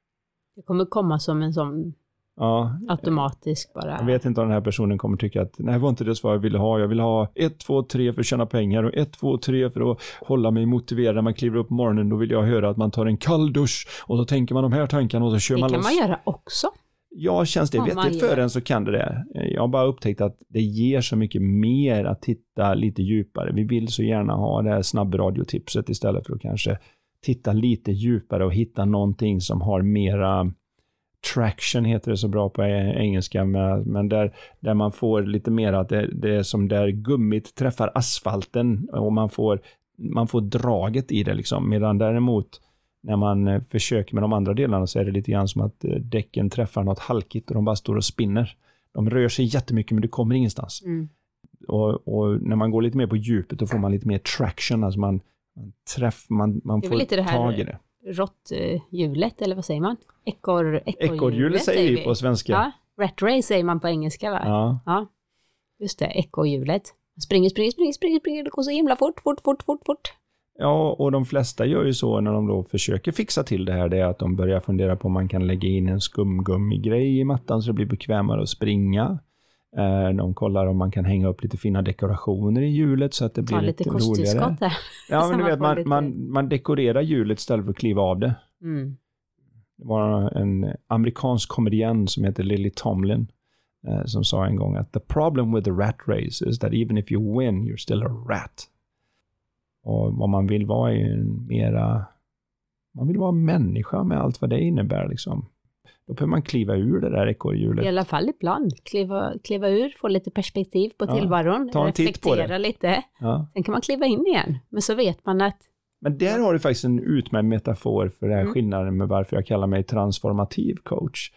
Det kommer komma som en sån Ja, automatisk bara. jag vet inte om den här personen kommer tycka att nej, det var inte det svar jag ville ha. Jag vill ha 1, 2, 3 för att tjäna pengar och 1, 2, 3 för att hålla mig motiverad när man kliver upp på morgonen. Då vill jag höra att man tar en kall dusch och så tänker man de här tankarna och så kör det man kan loss. man göra också. Ja, känns det man vettigt för en så kan det det. Jag har bara upptäckt att det ger så mycket mer att titta lite djupare. Vi vill så gärna ha det här snabbradiotipset istället för att kanske titta lite djupare och hitta någonting som har mera traction heter det så bra på engelska, men där, där man får lite mer att det, det är som där gummit träffar asfalten och man får, man får draget i det liksom. Medan däremot när man eh, försöker med de andra delarna så är det lite grann som att eh, däcken träffar något halkigt och de bara står och spinner. De rör sig jättemycket men det kommer ingenstans. Mm. Och, och när man går lite mer på djupet då får man lite mer traction, alltså man, man träff, man, man Det är får väl lite det här- tag i det. Råtthjulet, eller vad säger man? Ekor, Ekorrhjulet säger vi på svenska. Ja, rat race säger man på engelska va? Ja. Ja, just det, ekorrhjulet. Springer, springer, springer, springer, springer, det går så himla fort, fort, fort, fort, fort. Ja, och de flesta gör ju så när de då försöker fixa till det här, det är att de börjar fundera på om man kan lägga in en skumgummigrej i mattan så det blir bekvämare att springa. Eh, De kollar om man kan hänga upp lite fina dekorationer i hjulet så att det blir Ta lite, lite roligare. där. Ja, men du vet, man, man, man dekorerar hjulet istället för att kliva av det. Mm. Det var en amerikansk komedian som heter Lily Tomlin eh, som sa en gång att the problem with the rat race is that even if you win you're still a rat. Och vad man vill vara är ju en mera, man vill vara människa med allt vad det innebär liksom. Då behöver man kliva ur det där I ekorrhjulet. alla fall ibland. Kliva, kliva ur, få lite perspektiv på Ja, tillvaron, ta en titt på det. reflektera lite. Ja. Sen kan man kliva in igen. Men så vet man att Men där har du faktiskt en utmärkt metafor för den här Mm. skillnaden med varför jag kallar mig transformativ coach.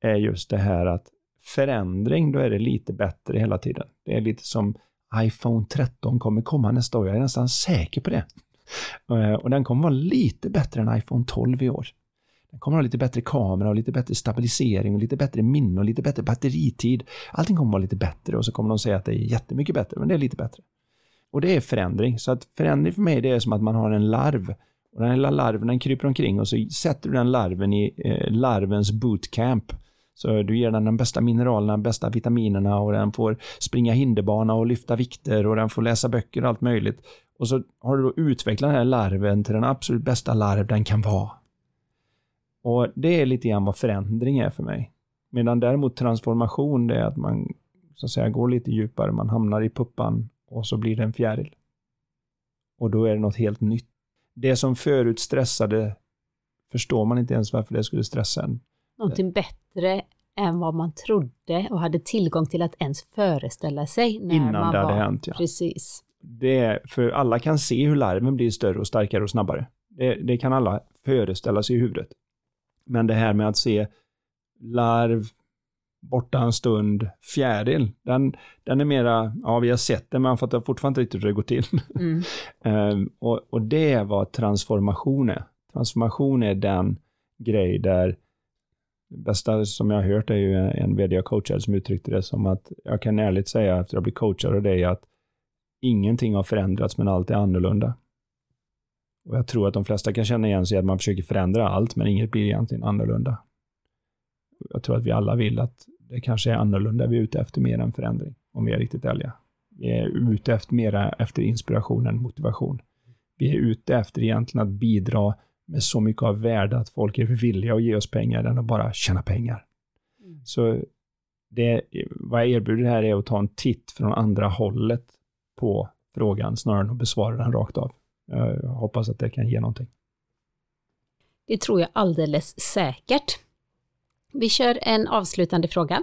Är just det här att förändring, då är det lite bättre hela tiden. Det är lite som iPhone 13 kommer komma nästa år, jag är nästan säker på det. Eh, och den kommer vara lite bättre än iPhone 12 i år. Den kommer ha lite bättre kamera och lite bättre stabilisering och lite bättre minne och lite bättre batteritid. Allting kommer vara lite bättre och så kommer de säga att det är jättemycket bättre, men det är lite bättre. Och det är förändring. Så att förändring för mig det är som att man har en larv. Och den här lilla larven den kryper omkring och så sätter du den larven i eh, larvens bootcamp. Så du ger den de bästa mineralerna, de bästa vitaminerna och den får springa hinderbana och lyfta vikter och den får läsa böcker och allt möjligt. Och så har du då utvecklat den här larven till den absolut bästa larv den kan vara. Och det är lite grann vad förändring är för mig. Medan däremot transformation det är att man så att säga går lite djupare, man hamnar i puppan och så blir det en fjäril. Och då är det något helt nytt. Det som förut stressade förstår man inte ens varför det skulle stressa en någonting bättre än vad man trodde och hade tillgång till att ens föreställa sig när Innan man det hade var. hänt, ja. Precis. Det är, för alla kan se hur larven blir större och starkare och snabbare. Det, det kan alla föreställa sig i huvudet. Men det här med att se larv borta en stund, fjäril, den, den är mera, ja vi har sett det men man fattar fortfarande inte riktigt hur det går till. Mm. Ehm, och, och det är vad transformation är. Transformation är den grej där bästa som jag har hört är ju en, vd jag coachade som uttryckte det som att jag kan ärligt säga efter att ha blivit coachad av dig att ingenting har förändrats men allt är annorlunda. Och jag tror att de flesta kan känna igen sig att man försöker förändra allt men inget blir egentligen annorlunda. Jag tror att vi alla vill att det kanske är annorlunda vi är ute efter mer än förändring, om vi är riktigt ärliga. Vi är ute efter mera efter inspiration än motivation. Vi är ute efter egentligen att bidra med så mycket av värde att folk är villiga att ge oss pengar än att bara tjäna pengar. Mm. Så det, vad jag erbjuder här är att ta en titt från andra hållet på frågan snarare än att besvara den rakt av. Jag hoppas att det kan ge någonting. Det tror jag alldeles säkert. Vi kör en avslutande fråga.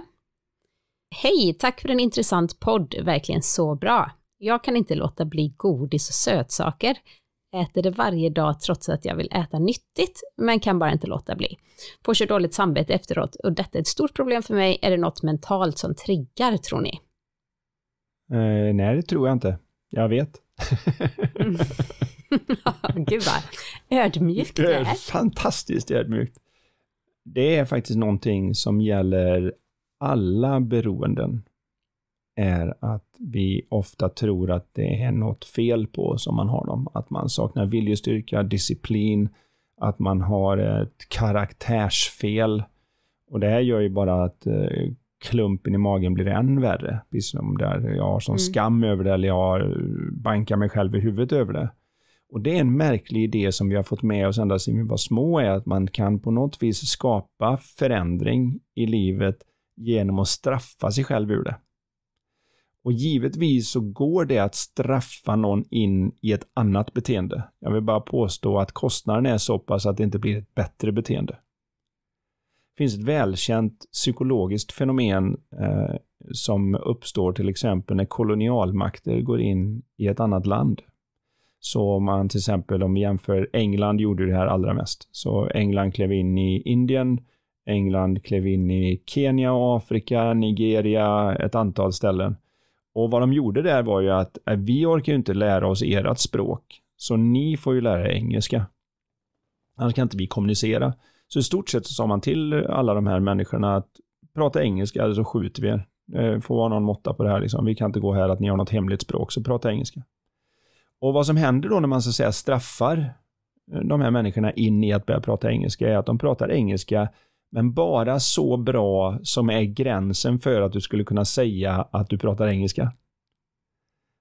Hej, tack för en intressant podd, verkligen så bra. Jag kan inte låta bli godis och sötsaker. Äter det varje dag trots att jag vill äta nyttigt, men kan bara inte låta bli. Får så dåligt samvete efteråt och detta är ett stort problem för mig. Är det något mentalt som triggar, tror ni? Eh, nej, det tror jag inte. Jag vet. Mm. Gud vad ödmjukt det är. fantastiskt ödmjukt. Det är faktiskt någonting som gäller alla beroenden. Är att vi ofta tror att det är något fel på oss om man har dem. Att man saknar viljestyrka, disciplin, att man har ett karaktärsfel. Och det här gör ju bara att eh, klumpen i magen blir än värre. Precis som där jag har sån Mm. skam över det eller jag bankar mig själv i huvudet över det. Och det är en märklig idé som vi har fått med oss ända sedan vi var små, är att man kan på något vis skapa förändring i livet genom att straffa sig själv ur det. Och givetvis så går det att straffa någon in i ett annat beteende. Jag vill bara påstå att kostnaden är så pass att det inte blir ett bättre beteende. Det finns ett välkänt psykologiskt fenomen eh, som uppstår till exempel när kolonialmakter går in i ett annat land. Så om man till exempel, om vi jämför, England gjorde det här allra mest. Så England klev in i Indien, England klev in i Kenya, och Afrika, Nigeria, ett antal ställen. Och vad de gjorde där var ju att eh, vi orkar ju inte lära oss ert språk, så ni får ju lära er engelska. Annars kan inte vi kommunicera. Så i stort sett så sa man till alla de här människorna att prata engelska eller så skjuter vi er. Eh, får vara någon måtta på det här liksom. Vi kan inte gå här att ni har något hemligt språk, så prata engelska. Och vad som händer då när man så att säga straffar eh, de här människorna in i att börja prata engelska är att de pratar engelska men bara så bra som är gränsen för att du skulle kunna säga att du pratar engelska.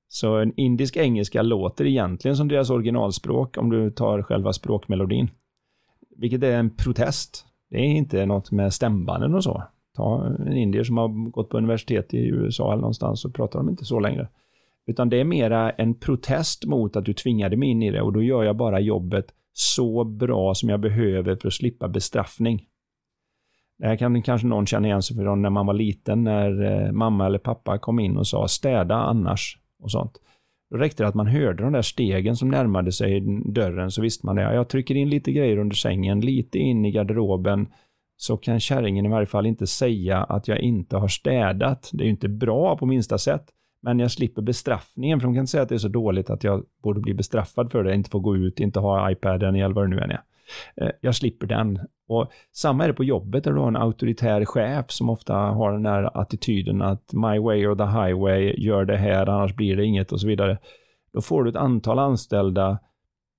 Så en indisk engelska låter egentligen som deras originalspråk om du tar själva språkmelodin. Vilket är en protest. Det är inte något med stämbanden och så. Ta en indier som har gått på universitet i USA eller någonstans så pratar de inte så längre. Utan det är mera en protest mot att du tvingade mig in i det och då gör jag bara jobbet så bra som jag behöver för att slippa bestraffning. Det här kan kanske någon känna igen sig från när man var liten, när eh, mamma eller pappa kom in och sa städa annars och sånt. Då räckte det att man hörde de där stegen som närmade sig dörren så visste man det. Jag trycker in lite grejer under sängen, lite in i garderoben så kan kärringen i varje fall inte säga att jag inte har städat. Det är ju inte bra på minsta sätt. Men jag slipper bestraffningen, för de kan inte säga att det är så dåligt att jag borde bli bestraffad för det, inte få gå ut, inte ha iPaden eller vad det nu än är. Eh, Jag slipper den. Och samma är det på jobbet där du har en auktoritär chef som ofta har den här attityden att my way or the highway, gör det här annars blir det inget och så vidare. Då får du ett antal anställda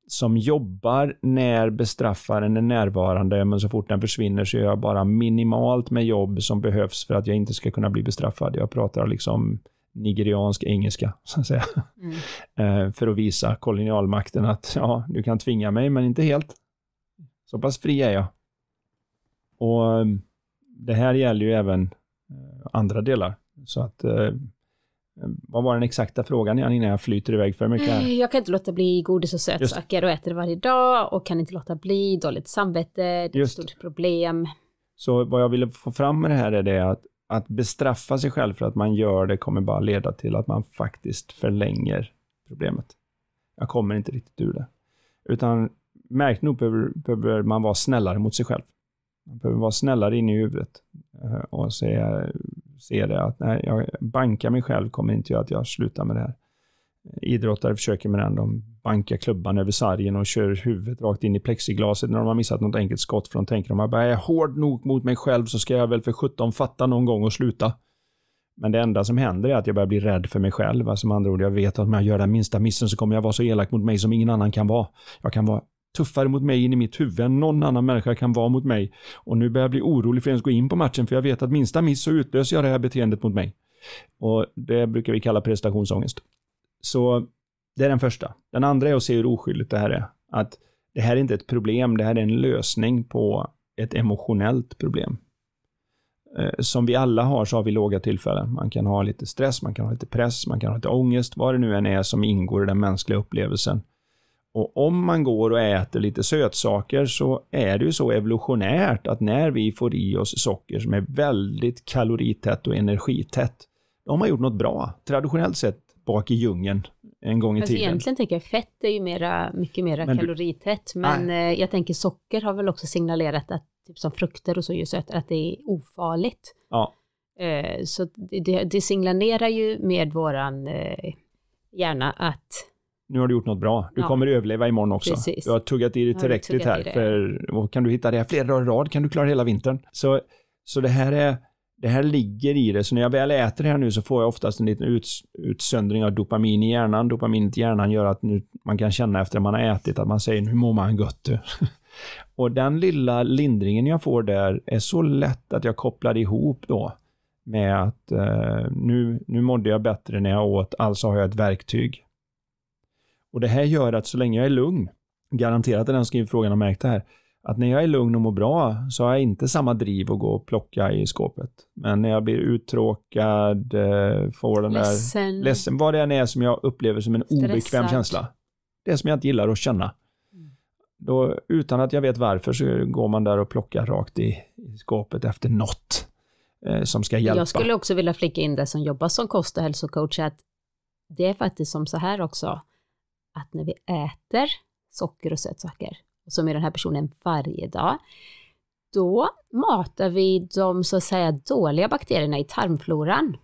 som jobbar när bestraffaren är närvarande, men så fort den försvinner så gör jag bara minimalt med jobb som behövs för att jag inte ska kunna bli bestraffad. Jag pratar liksom nigeriansk engelska, så att säga. Mm. Eh, för att visa kolonialmakten att ja, du kan tvinga mig, men inte helt. Så pass fri är jag. Och eh, det här gäller ju även eh, andra delar. Så att, eh, vad var den exakta frågan igen innan jag flyter iväg för mycket? här? Jag kan inte låta bli godis och sötsaker och äter det varje dag och kan inte låta bli, dåligt samvete, det är ett stort problem. Så vad jag ville få fram med det här är det att, att bestraffa sig själv för att man gör det kommer bara leda till att man faktiskt förlänger problemet. Jag kommer inte riktigt ur det. Utan märkt nog behöver, behöver man vara snällare mot sig själv. Man behöver vara snällare in i huvudet eh, och se, se det att nej, jag bankar mig själv kommer inte göra att jag slutar med det här. Idrottare försöker med den, de bankar klubban över sargen och kör huvudet rakt in i plexiglaset när de har missat något enkelt skott för de tänker om att jag är hård nog mot mig själv så ska jag väl för 17 fatta någon gång och sluta. Men det enda som händer är att jag börjar bli rädd för mig själv. Alltså med andra ord, jag vet att om jag gör den minsta missen så kommer jag vara så elak mot mig som ingen annan kan vara. Jag kan vara tuffare mot mig in i mitt huvud än någon annan människa kan vara mot mig. Och nu börjar jag bli orolig för att ens gå in på matchen för jag vet att minsta miss så utlöser jag det här beteendet mot mig. Och det brukar vi kalla prestationsångest. Så det är den första. Den andra är att se hur oskyldigt det här är. Att det här är inte ett problem, det här är en lösning på ett emotionellt problem. Eh, som vi alla har så har vi låga tillfällen. Man kan ha lite stress, man kan ha lite press, man kan ha lite ångest, vad det nu än är som ingår i den mänskliga upplevelsen. Och om man går och äter lite sötsaker så är det ju så evolutionärt att när vi får i oss socker som är väldigt kaloritätt och energitätt, då har man gjort något bra. Traditionellt sett bak i djungeln en gång i Alltså tiden. egentligen tänker jag fett är ju mera, mycket mer kaloritätt, men eh, jag tänker socker har väl också signalerat att typ som frukter och så är ju sötare, att det är ofarligt. Ja. Eh, så det, det signalerar ju med våran eh, hjärna att nu har du gjort något bra. Du Ja. kommer överleva imorgon också. Precis. Du har tuggat i dig tillräckligt här. det. För, kan du hitta det här flera dagar i rad kan du klara hela vintern. Så, så det här är det här ligger i det, så när jag väl äter det här nu så får jag oftast en liten uts, utsöndring av dopamin i hjärnan. Dopaminet i hjärnan gör att nu, man kan känna efter att man har ätit att man säger nu mår man gött du. Och den lilla lindringen jag får där är så lätt att jag kopplar ihop då med att eh, nu, nu mådde jag bättre när jag åt, alltså har jag ett verktyg. Och det här gör att så länge jag är lugn, garanterat att den som skriver frågan har märkt det här, att när jag är lugn och mår bra så har jag inte samma driv att gå och plocka i skåpet. Men när jag blir uttråkad, eh, får den där ledsen. ledsen, vad det än är som jag upplever som en obekväm Stressad. känsla. Det som jag inte gillar att känna. Mm. Då, utan att jag vet varför så går man där och plockar rakt i, i skåpet efter något eh, som ska hjälpa. Jag skulle också vilja flika in det som jobbar som kost och hälsocoach, att det är faktiskt som så här också, att när vi äter socker och sötsaker, och som är den här personen varje dag, då matar vi de så att säga dåliga bakterierna i tarmfloran.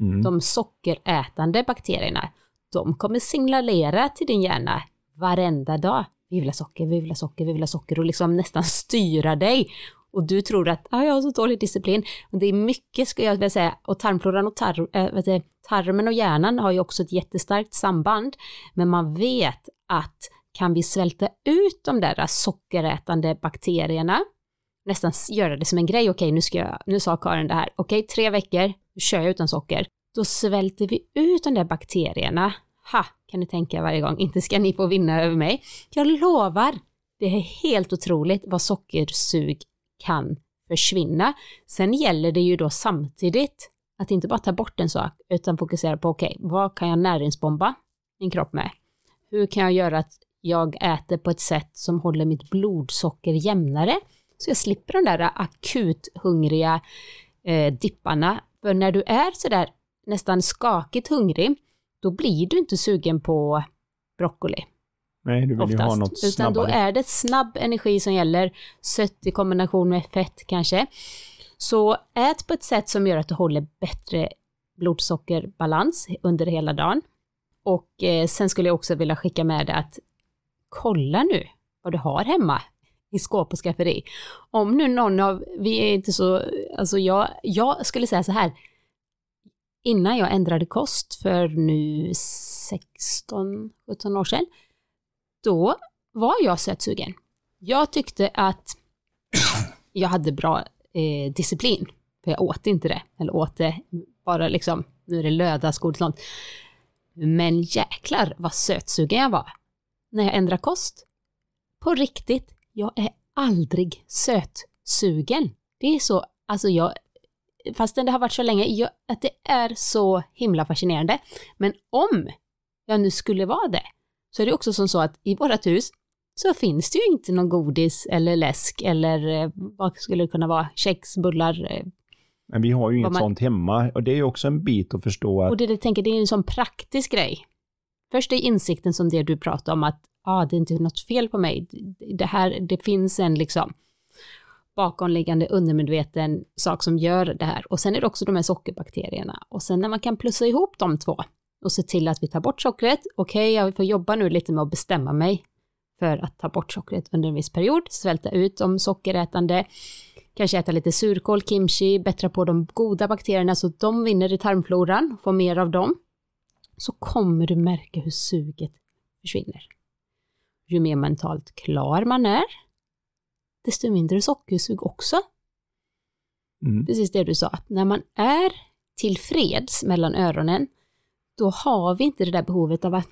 Mm. De sockerätande bakterierna, de kommer signalera till din hjärna varenda dag. Vi vill ha socker, vi vill ha socker, vi vill ha socker och liksom nästan styra dig. Och du tror att ah, jag har så dålig disciplin. Men det är mycket, ska jag vilja säga, och tarmfloran och tar, äh, vet du, tarmen och hjärnan har ju också ett jättestarkt samband. Men man vet att kan vi svälta ut de där sockerätande bakterierna, nästan göra det som en grej, okej nu ska jag, nu sa Karin det här, okej tre veckor, nu kör jag utan socker, då svälter vi ut de där bakterierna. Ha, kan ni tänka varje gång, inte ska ni få vinna över mig. Jag lovar, det är helt otroligt vad sockersug kan försvinna. Sen gäller det ju då samtidigt att inte bara ta bort en sak, utan fokusera på, okej, vad kan jag näringsbomba min kropp med? Hur kan jag göra att jag äter på ett sätt som håller mitt blodsocker jämnare? Så jag slipper de där akut hungriga eh, dipparna. För när du är sådär nästan skakigt hungrig, då blir du inte sugen på broccoli Nej, du vill ju ha oftast. något Utan snabbare. då är det snabb energi som gäller, sött i kombination med fett kanske. Så ät på ett sätt som gör att du håller bättre blodsockerbalans under hela dagen. Och eh, sen skulle jag också vilja skicka med dig att kolla nu vad du har hemma i skåp och skafferi. Om nu någon av, vi är inte så, alltså jag, jag skulle säga så här, innan jag ändrade kost för nu 16-17 år sedan, då var jag sötsugen. Jag tyckte att jag hade bra eh, disciplin, för jag åt inte det, eller åt det bara liksom, nu är det lördagsgodis och sånt. Men jäklar vad sötsugen jag var när jag ändrade kost. På riktigt, jag är aldrig sötsugen. Det är så, alltså jag, fastän det har varit så länge, jag, att det är så himla fascinerande. Men om jag nu skulle vara det, så är det också som så att i vårt hus så finns det ju inte någon godis eller läsk eller eh, vad skulle det kunna vara, kex, bullar. eh. Men vi har ju inget man- sånt hemma och det är ju också en bit att förstå att Och det, det, tänker, det är en sån praktisk grej. Först är insikten som det du pratar om att ah, det är inte något fel på mig. Det här, det finns en liksom bakomliggande undermedveten sak som gör det här. Och sen är det också de här sockerbakterierna. Och sen när man kan plussa ihop de två och se till att vi tar bort sockret. Okej, jag får jobba nu lite med att bestämma mig för att ta bort sockret under en viss period, svälta ut de sockerätande, kanske äta lite surkål, kimchi, bättra på de goda bakterierna så att de vinner i tarmfloran, får mer av dem, så kommer du märka hur suget försvinner. Ju mer mentalt klar man är, desto mindre sockersug också. mm, Precis det du sa, att när man är tillfreds mellan öronen, då har vi inte det där behovet av att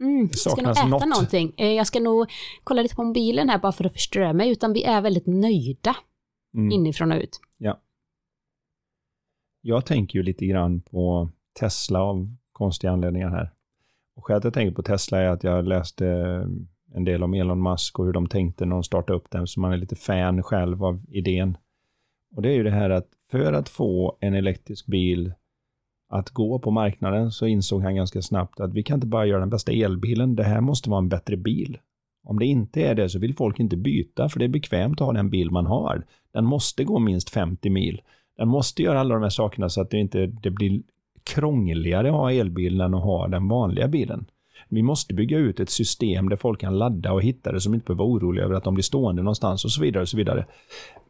mm, jag ska nog äta något." någonting, Eh, jag ska nog kolla lite på mobilen här bara för att förströ mig, utan vi är väldigt nöjda mm. inifrån och ut. Jag tänker ju lite grann på Tesla av konstiga anledningar här. Och skälet jag tänker på Tesla är att jag läste en del om Elon Musk och hur de tänkte när de startade upp den, så man är lite fan själv av idén. Och det är ju det här att för att få en elektrisk bil att gå på marknaden så insåg han ganska snabbt att vi kan inte bara göra den bästa elbilen, det här måste vara en bättre bil. Om det inte är det så vill folk inte byta, för det är bekvämt att ha den bil man har. Den måste gå minst 50 mil. Den måste göra alla de här sakerna så att det inte det blir krångligare att ha elbilen än att ha den vanliga bilen. Vi måste bygga ut ett system där folk kan ladda och hitta det som inte behöver vara oroliga över att de blir stående någonstans och så vidare. Och så vidare.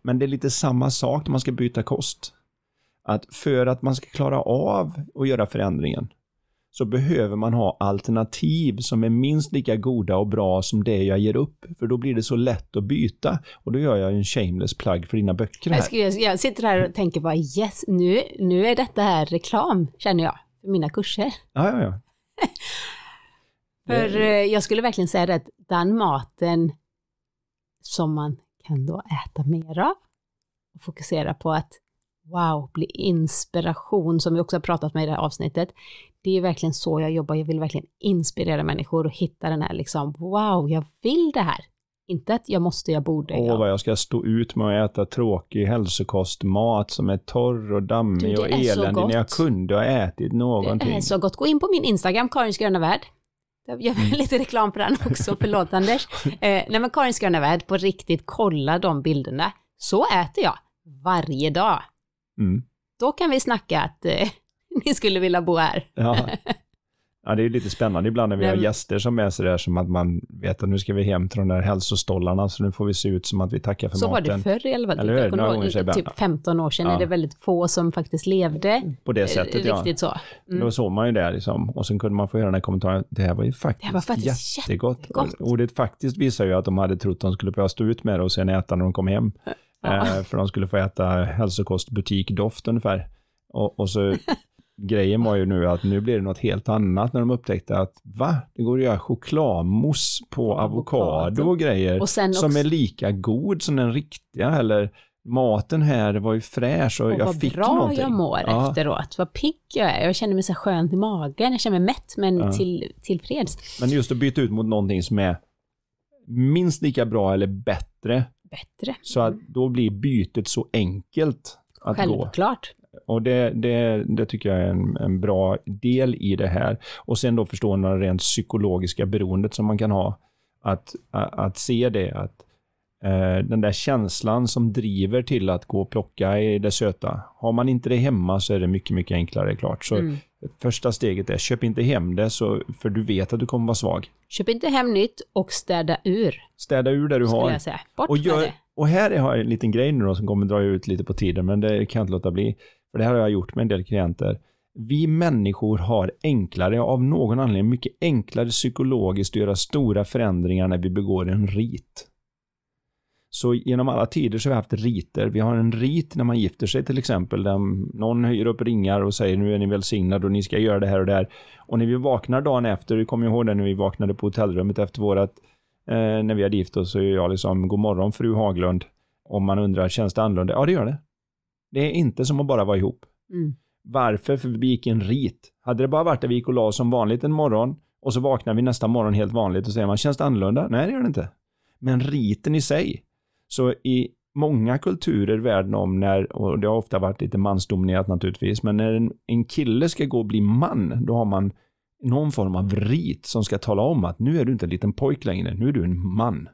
Men det är lite samma sak när man ska byta kost. Att för att man ska klara av att göra förändringen så behöver man ha alternativ som är minst lika goda och bra som det jag ger upp. För då blir det så lätt att byta. Och då gör jag en shameless plug för dina böcker här. Jag, sitter här och tänker bara yes, nu, nu är detta här reklam, känner jag, för mina kurser. Ja, ja, ja. För eh, jag skulle verkligen säga det att den maten som man kan då äta mer av och fokusera på att wow, bli inspiration, som vi också har pratat med i det här avsnittet. Det är verkligen så jag jobbar, jag vill verkligen inspirera människor och hitta den här liksom, wow, jag vill det här. Inte att jag måste, jag borde. Åh, vad jag ska stå ut med att äta tråkig hälsokostmat som är torr och dammig Du, och eländig när jag kunde ha ätit någonting. Det är så gott. Gå in på min Instagram, Karins gröna värld. Jag gör Mm. lite reklam på den också, förlåt Anders. Eh, nej men Karins gröna värld, på riktigt kolla de bilderna. Så äter jag varje dag. Mm. Då kan vi snacka att eh, ni skulle vilja bo här. Ja. ja, det är lite spännande ibland när vi Nej, har men- gäster som är sådär som att man vet att nu ska vi hem till de där hälsostollarna så nu får vi se ut som att vi tackar för Så var maten. det förr i alla fall. Eller hur? Några gånger typ 15 år sedan Ja. är det väldigt få som faktiskt levde På det eh, sättet ja. riktigt så. Mm. Då såg man ju det liksom. Och sen kunde man få höra den här kommentaren. Det här var ju faktiskt, Det här var faktiskt jättegott. jättegott. Ordet faktiskt visar ju att de hade trott att de skulle behöva stå ut med det och sen äta när de kom hem. Ja. Eh, för de skulle få äta hälsokostbutikdoft ungefär. Och, och så grejen var ju nu att nu blir det något helt annat när de upptäckte att va? Det går att göra chokladmousse på avokado och grejer Och som också- är lika god som den riktiga eller maten här var ju fräsch och, Och jag vad fick bra någonting. jag mår Ja. efteråt. Vad pigg jag är. Jag känner mig så skönt i magen. Jag känner mig mätt men Ja. till, tillfreds. Men just att byta ut mot någonting som är minst lika bra eller bättre Bättre. så att då blir bytet så enkelt att gå. Självklart. Och det, det, det tycker jag är en, en bra del i det här. Och sen då förstå det rent psykologiska beroendet som man kan ha. Att, att, att se det, att eh, den där känslan som driver till att gå och plocka i det söta. Har man inte det hemma så är det mycket, mycket enklare klart. Så Mm. Första steget är, köp inte hem det så, för du vet att du kommer vara svag. Köp inte hem nytt och städa ur, Städa ur det du har. jag säga. Bort Och, med gör, det. och här har jag en liten grej nu då som kommer dra ut lite på tiden, men det kan jag inte låta bli. För det här har jag gjort med en del klienter. Vi människor har enklare, av någon anledning, mycket enklare psykologiskt att göra stora förändringar när vi begår en rit. Så genom alla tider så har vi haft riter. Vi har en rit när man gifter sig till exempel, där någon höjer upp ringar och säger nu är ni välsignade och ni ska göra det här och det här. Och när vi vaknar dagen efter, vi kommer ihåg det när vi vaknade på hotellrummet efter vårat eh, när vi hade gift oss så är jag liksom, god morgon fru Haglund. Om man undrar, känns det annorlunda? Ja, det gör det. Det är inte som att bara vara ihop. Mm. Varför? För vi begick en rit. Hade det bara varit att vi gick och la oss som vanligt en morgon och så vaknar vi nästa morgon helt vanligt och säger man, känns det annorlunda? Nej, det gör det inte. Men riten i sig. Så i många kulturer världen om när, och det har ofta varit lite mansdominerat naturligtvis, men när en, en kille ska gå och bli man, då har man någon form av rit som ska tala om att nu är du inte en liten pojk längre, nu är du en man.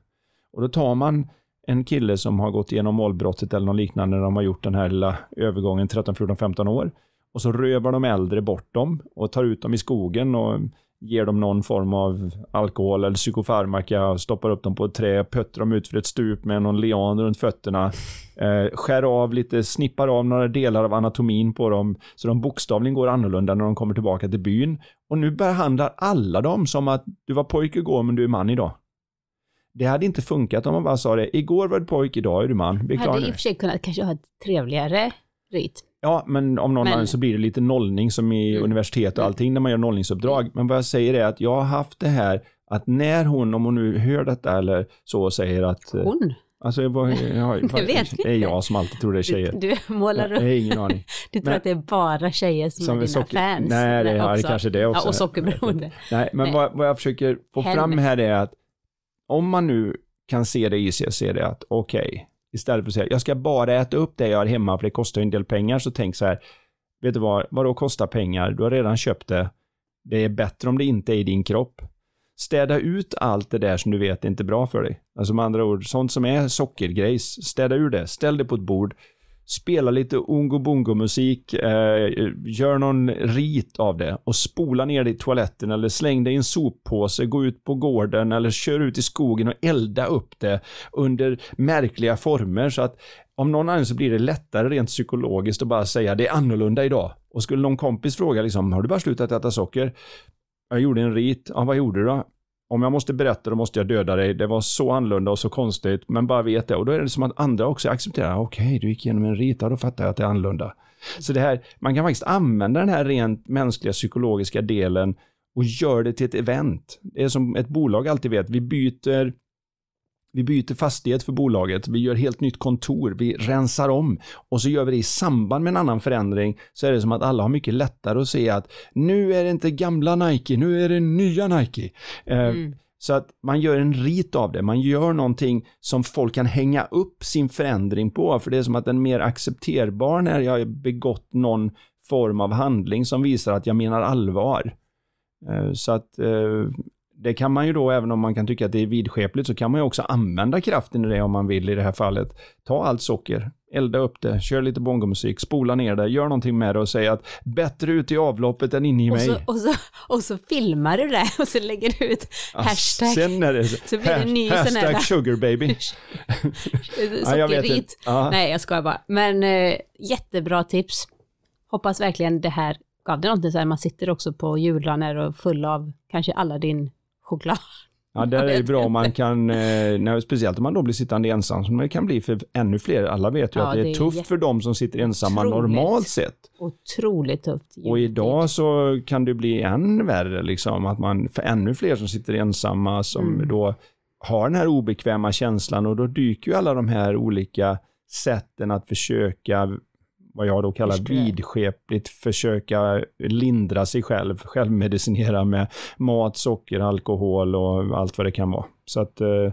Och då tar man en kille som har gått igenom målbrottet eller något liknande när de har gjort den här lilla övergången 13, 14, 15 år. Och så rövar de äldre bort dem och tar ut dem i skogen och ger dem någon form av alkohol eller psykofarmaka, stoppar upp dem på ett trä, pötter dem ut för ett stup med någon lian runt fötterna, eh, skär av lite, snippar av några delar av anatomin på dem så de bokstavligen går annorlunda när de kommer tillbaka till byn. Och nu behandlar alla dem som att du var pojke igår men du är man idag. Det hade inte funkat om man bara sa det, igår var du pojk, idag är du man. Vi är Hade i och för sig kunnat kanske ha ett trevligare rit. Ja, men om någon Men- annan så blir det lite nollning som i Mm. universitet och allting när man gör nollningsuppdrag. Men vad jag säger är att jag har haft det här att när hon, om hon nu hör detta eller så, säger att... eh, Hon. Alltså, jag, var, jag, Det vet vi det är jag som alltid tror det är tjejer. Du, du målar Jag upp. har ingen aning. Du tror men- att det är bara tjejer som, Som är dina socker- fans. Nej, det är kanske det också. Ja, och sockerberoende. Nej, men Nej. Vad, vad jag försöker få Helvete. fram här är att om man nu kan se det i sig, se det att okej, istället för att säga jag ska bara äta upp det jag har hemma för det kostar en del pengar, så tänk så här, vet du vad, vad då kostar pengar? Du har redan köpt det. Det är bättre om det inte är i din kropp. Städa ut allt det där som du vet är inte bra för dig. Alltså med andra ord, sånt som är sockergrejs, städa ur det, ställ det på ett bord, spela lite ungo bongo musik, eh, gör någon rit av det och spola ner det i toaletten eller släng det i en soppåse, gå ut på gården eller kör ut i skogen och elda upp det under märkliga former så att om någon annan så blir det lättare rent psykologiskt att bara säga det är annorlunda idag. Och skulle någon kompis fråga liksom, har du bara slutat äta socker? Jag gjorde en rit. Ja, vad gjorde du då? Om jag måste berätta då måste jag döda dig. Det var så annorlunda och så konstigt, men bara vet jag. Och då är det som att andra också accepterar. Ah, okej, okay, du gick igenom en rita. då fattar jag att det är annorlunda. Så det här, man kan faktiskt använda den här rent mänskliga psykologiska delen och gör det till ett event. Det är som ett bolag alltid vet, vi byter vi byter fastighet för bolaget, vi gör helt nytt kontor, vi rensar om och så gör vi det i samband med en annan förändring så är det som att alla har mycket lättare att se att nu är det inte gamla Nike, nu är det nya Nike. Eh, mm. Så att man gör en rit av det, man gör någonting som folk kan hänga upp sin förändring på, för det är som att den är mer accepterbar när jag har begått någon form av handling som visar att jag menar allvar. Eh, så att eh, det kan man ju då, även om man kan tycka att det är vidskepligt, så kan man ju också använda kraften i det om man vill i det här fallet. Ta allt socker, elda upp det, kör lite bongomusik, spola ner det, gör någonting med det och säg att bättre ut i avloppet än inne i och mig. Så, och, så, och så filmar du det och så lägger du ut hashtag. Sen är det, så blir det ny hashtag sån här, sugar baby. Sockerrit. Ja, Nej, jag skojar bara. Men äh, jättebra tips. Hoppas verkligen det här gav det någonting så här, man sitter också på jular och full av kanske alla din choklad. Ja, det är bra om man kan, eh, när, speciellt om man då blir sittande ensam, som det kan bli för ännu fler. Alla vet ju ja, att det är, det är tufft för dem som sitter ensamma otroligt, normalt sett. Otroligt tufft. Och idag så kan det bli än värre, liksom, att man, för ännu fler som sitter ensamma, som mm. då har den här obekväma känslan och då dyker ju alla de här olika sätten att försöka vad jag då kallar vidskepligt försöka lindra sig själv, självmedicinera med mat, socker, alkohol och allt vad det kan vara. Så att, eh,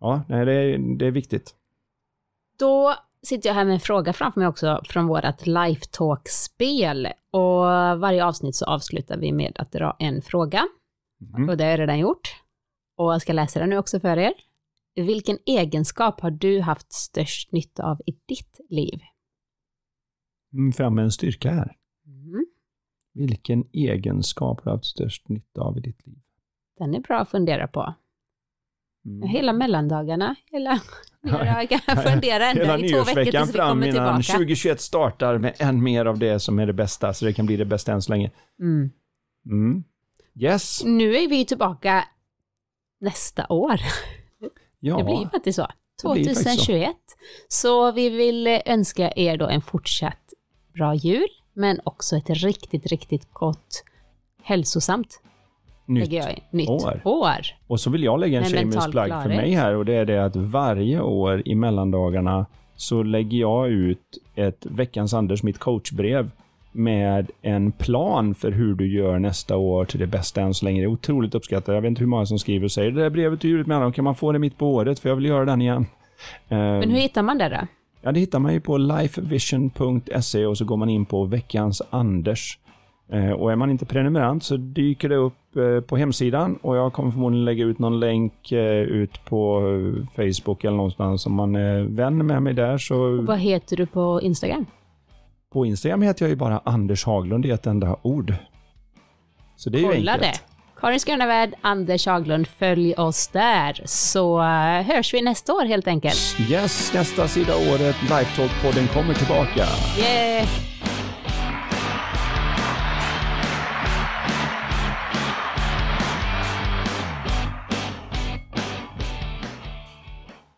ja, nej, det, är, det är viktigt. Då sitter jag här med en fråga framför mig också från vårt Lifetalk-spel. Och varje avsnitt så avslutar vi med att dra en fråga. Mm. Och det har jag redan gjort. Och jag ska läsa den nu också för er. Vilken egenskap har du haft störst nytta av i ditt liv? Mm, fram med en styrka här. Mm. Vilken egenskap har du haft störst nytta av i ditt liv? Den är bra att fundera på. Mm. Hela mellandagarna, hela nyårsdagar, fundera ända i två veckor tills vi kommer tillbaka. innan 2021 startar med än mer av det som är det bästa, så det kan bli det bästa än så länge. Mm. Mm. Yes. Nu är vi tillbaka nästa år. Ja, det blir faktiskt så. 2021. Så. så vi vill önska er då en fortsatt bra jul, men också ett riktigt, riktigt gott hälsosamt nytt, jag, nytt år. år. Och så vill jag lägga en shameless plug för mig här och det är det att varje år i mellandagarna så lägger jag ut ett veckans Anders, mitt coachbrev med en plan för hur du gör nästa år till det bästa än så länge. Det är otroligt uppskattat. Jag vet inte hur många som skriver och säger det där brevet är ju med kan man få det mitt på året för jag vill göra den igen. Men hur hittar man det då? Ja, det hittar man ju på lifevision.se och så går man in på veckans Anders. Eh, och är man inte prenumerant så dyker det upp eh, på hemsidan och jag kommer förmodligen lägga ut någon länk eh, ut på Facebook eller någonstans om man är vän med mig där. Så... Och vad heter du på Instagram? På Instagram heter jag ju bara Anders Haglund i ett enda ord. Så det är Kolla ju enkelt. det. Karin Skönavärd, Anders Haglund, följ oss där så uh, hörs vi nästa år helt enkelt. Yes, nästa sida året, Lifetalk-podden kommer tillbaka. Yeah!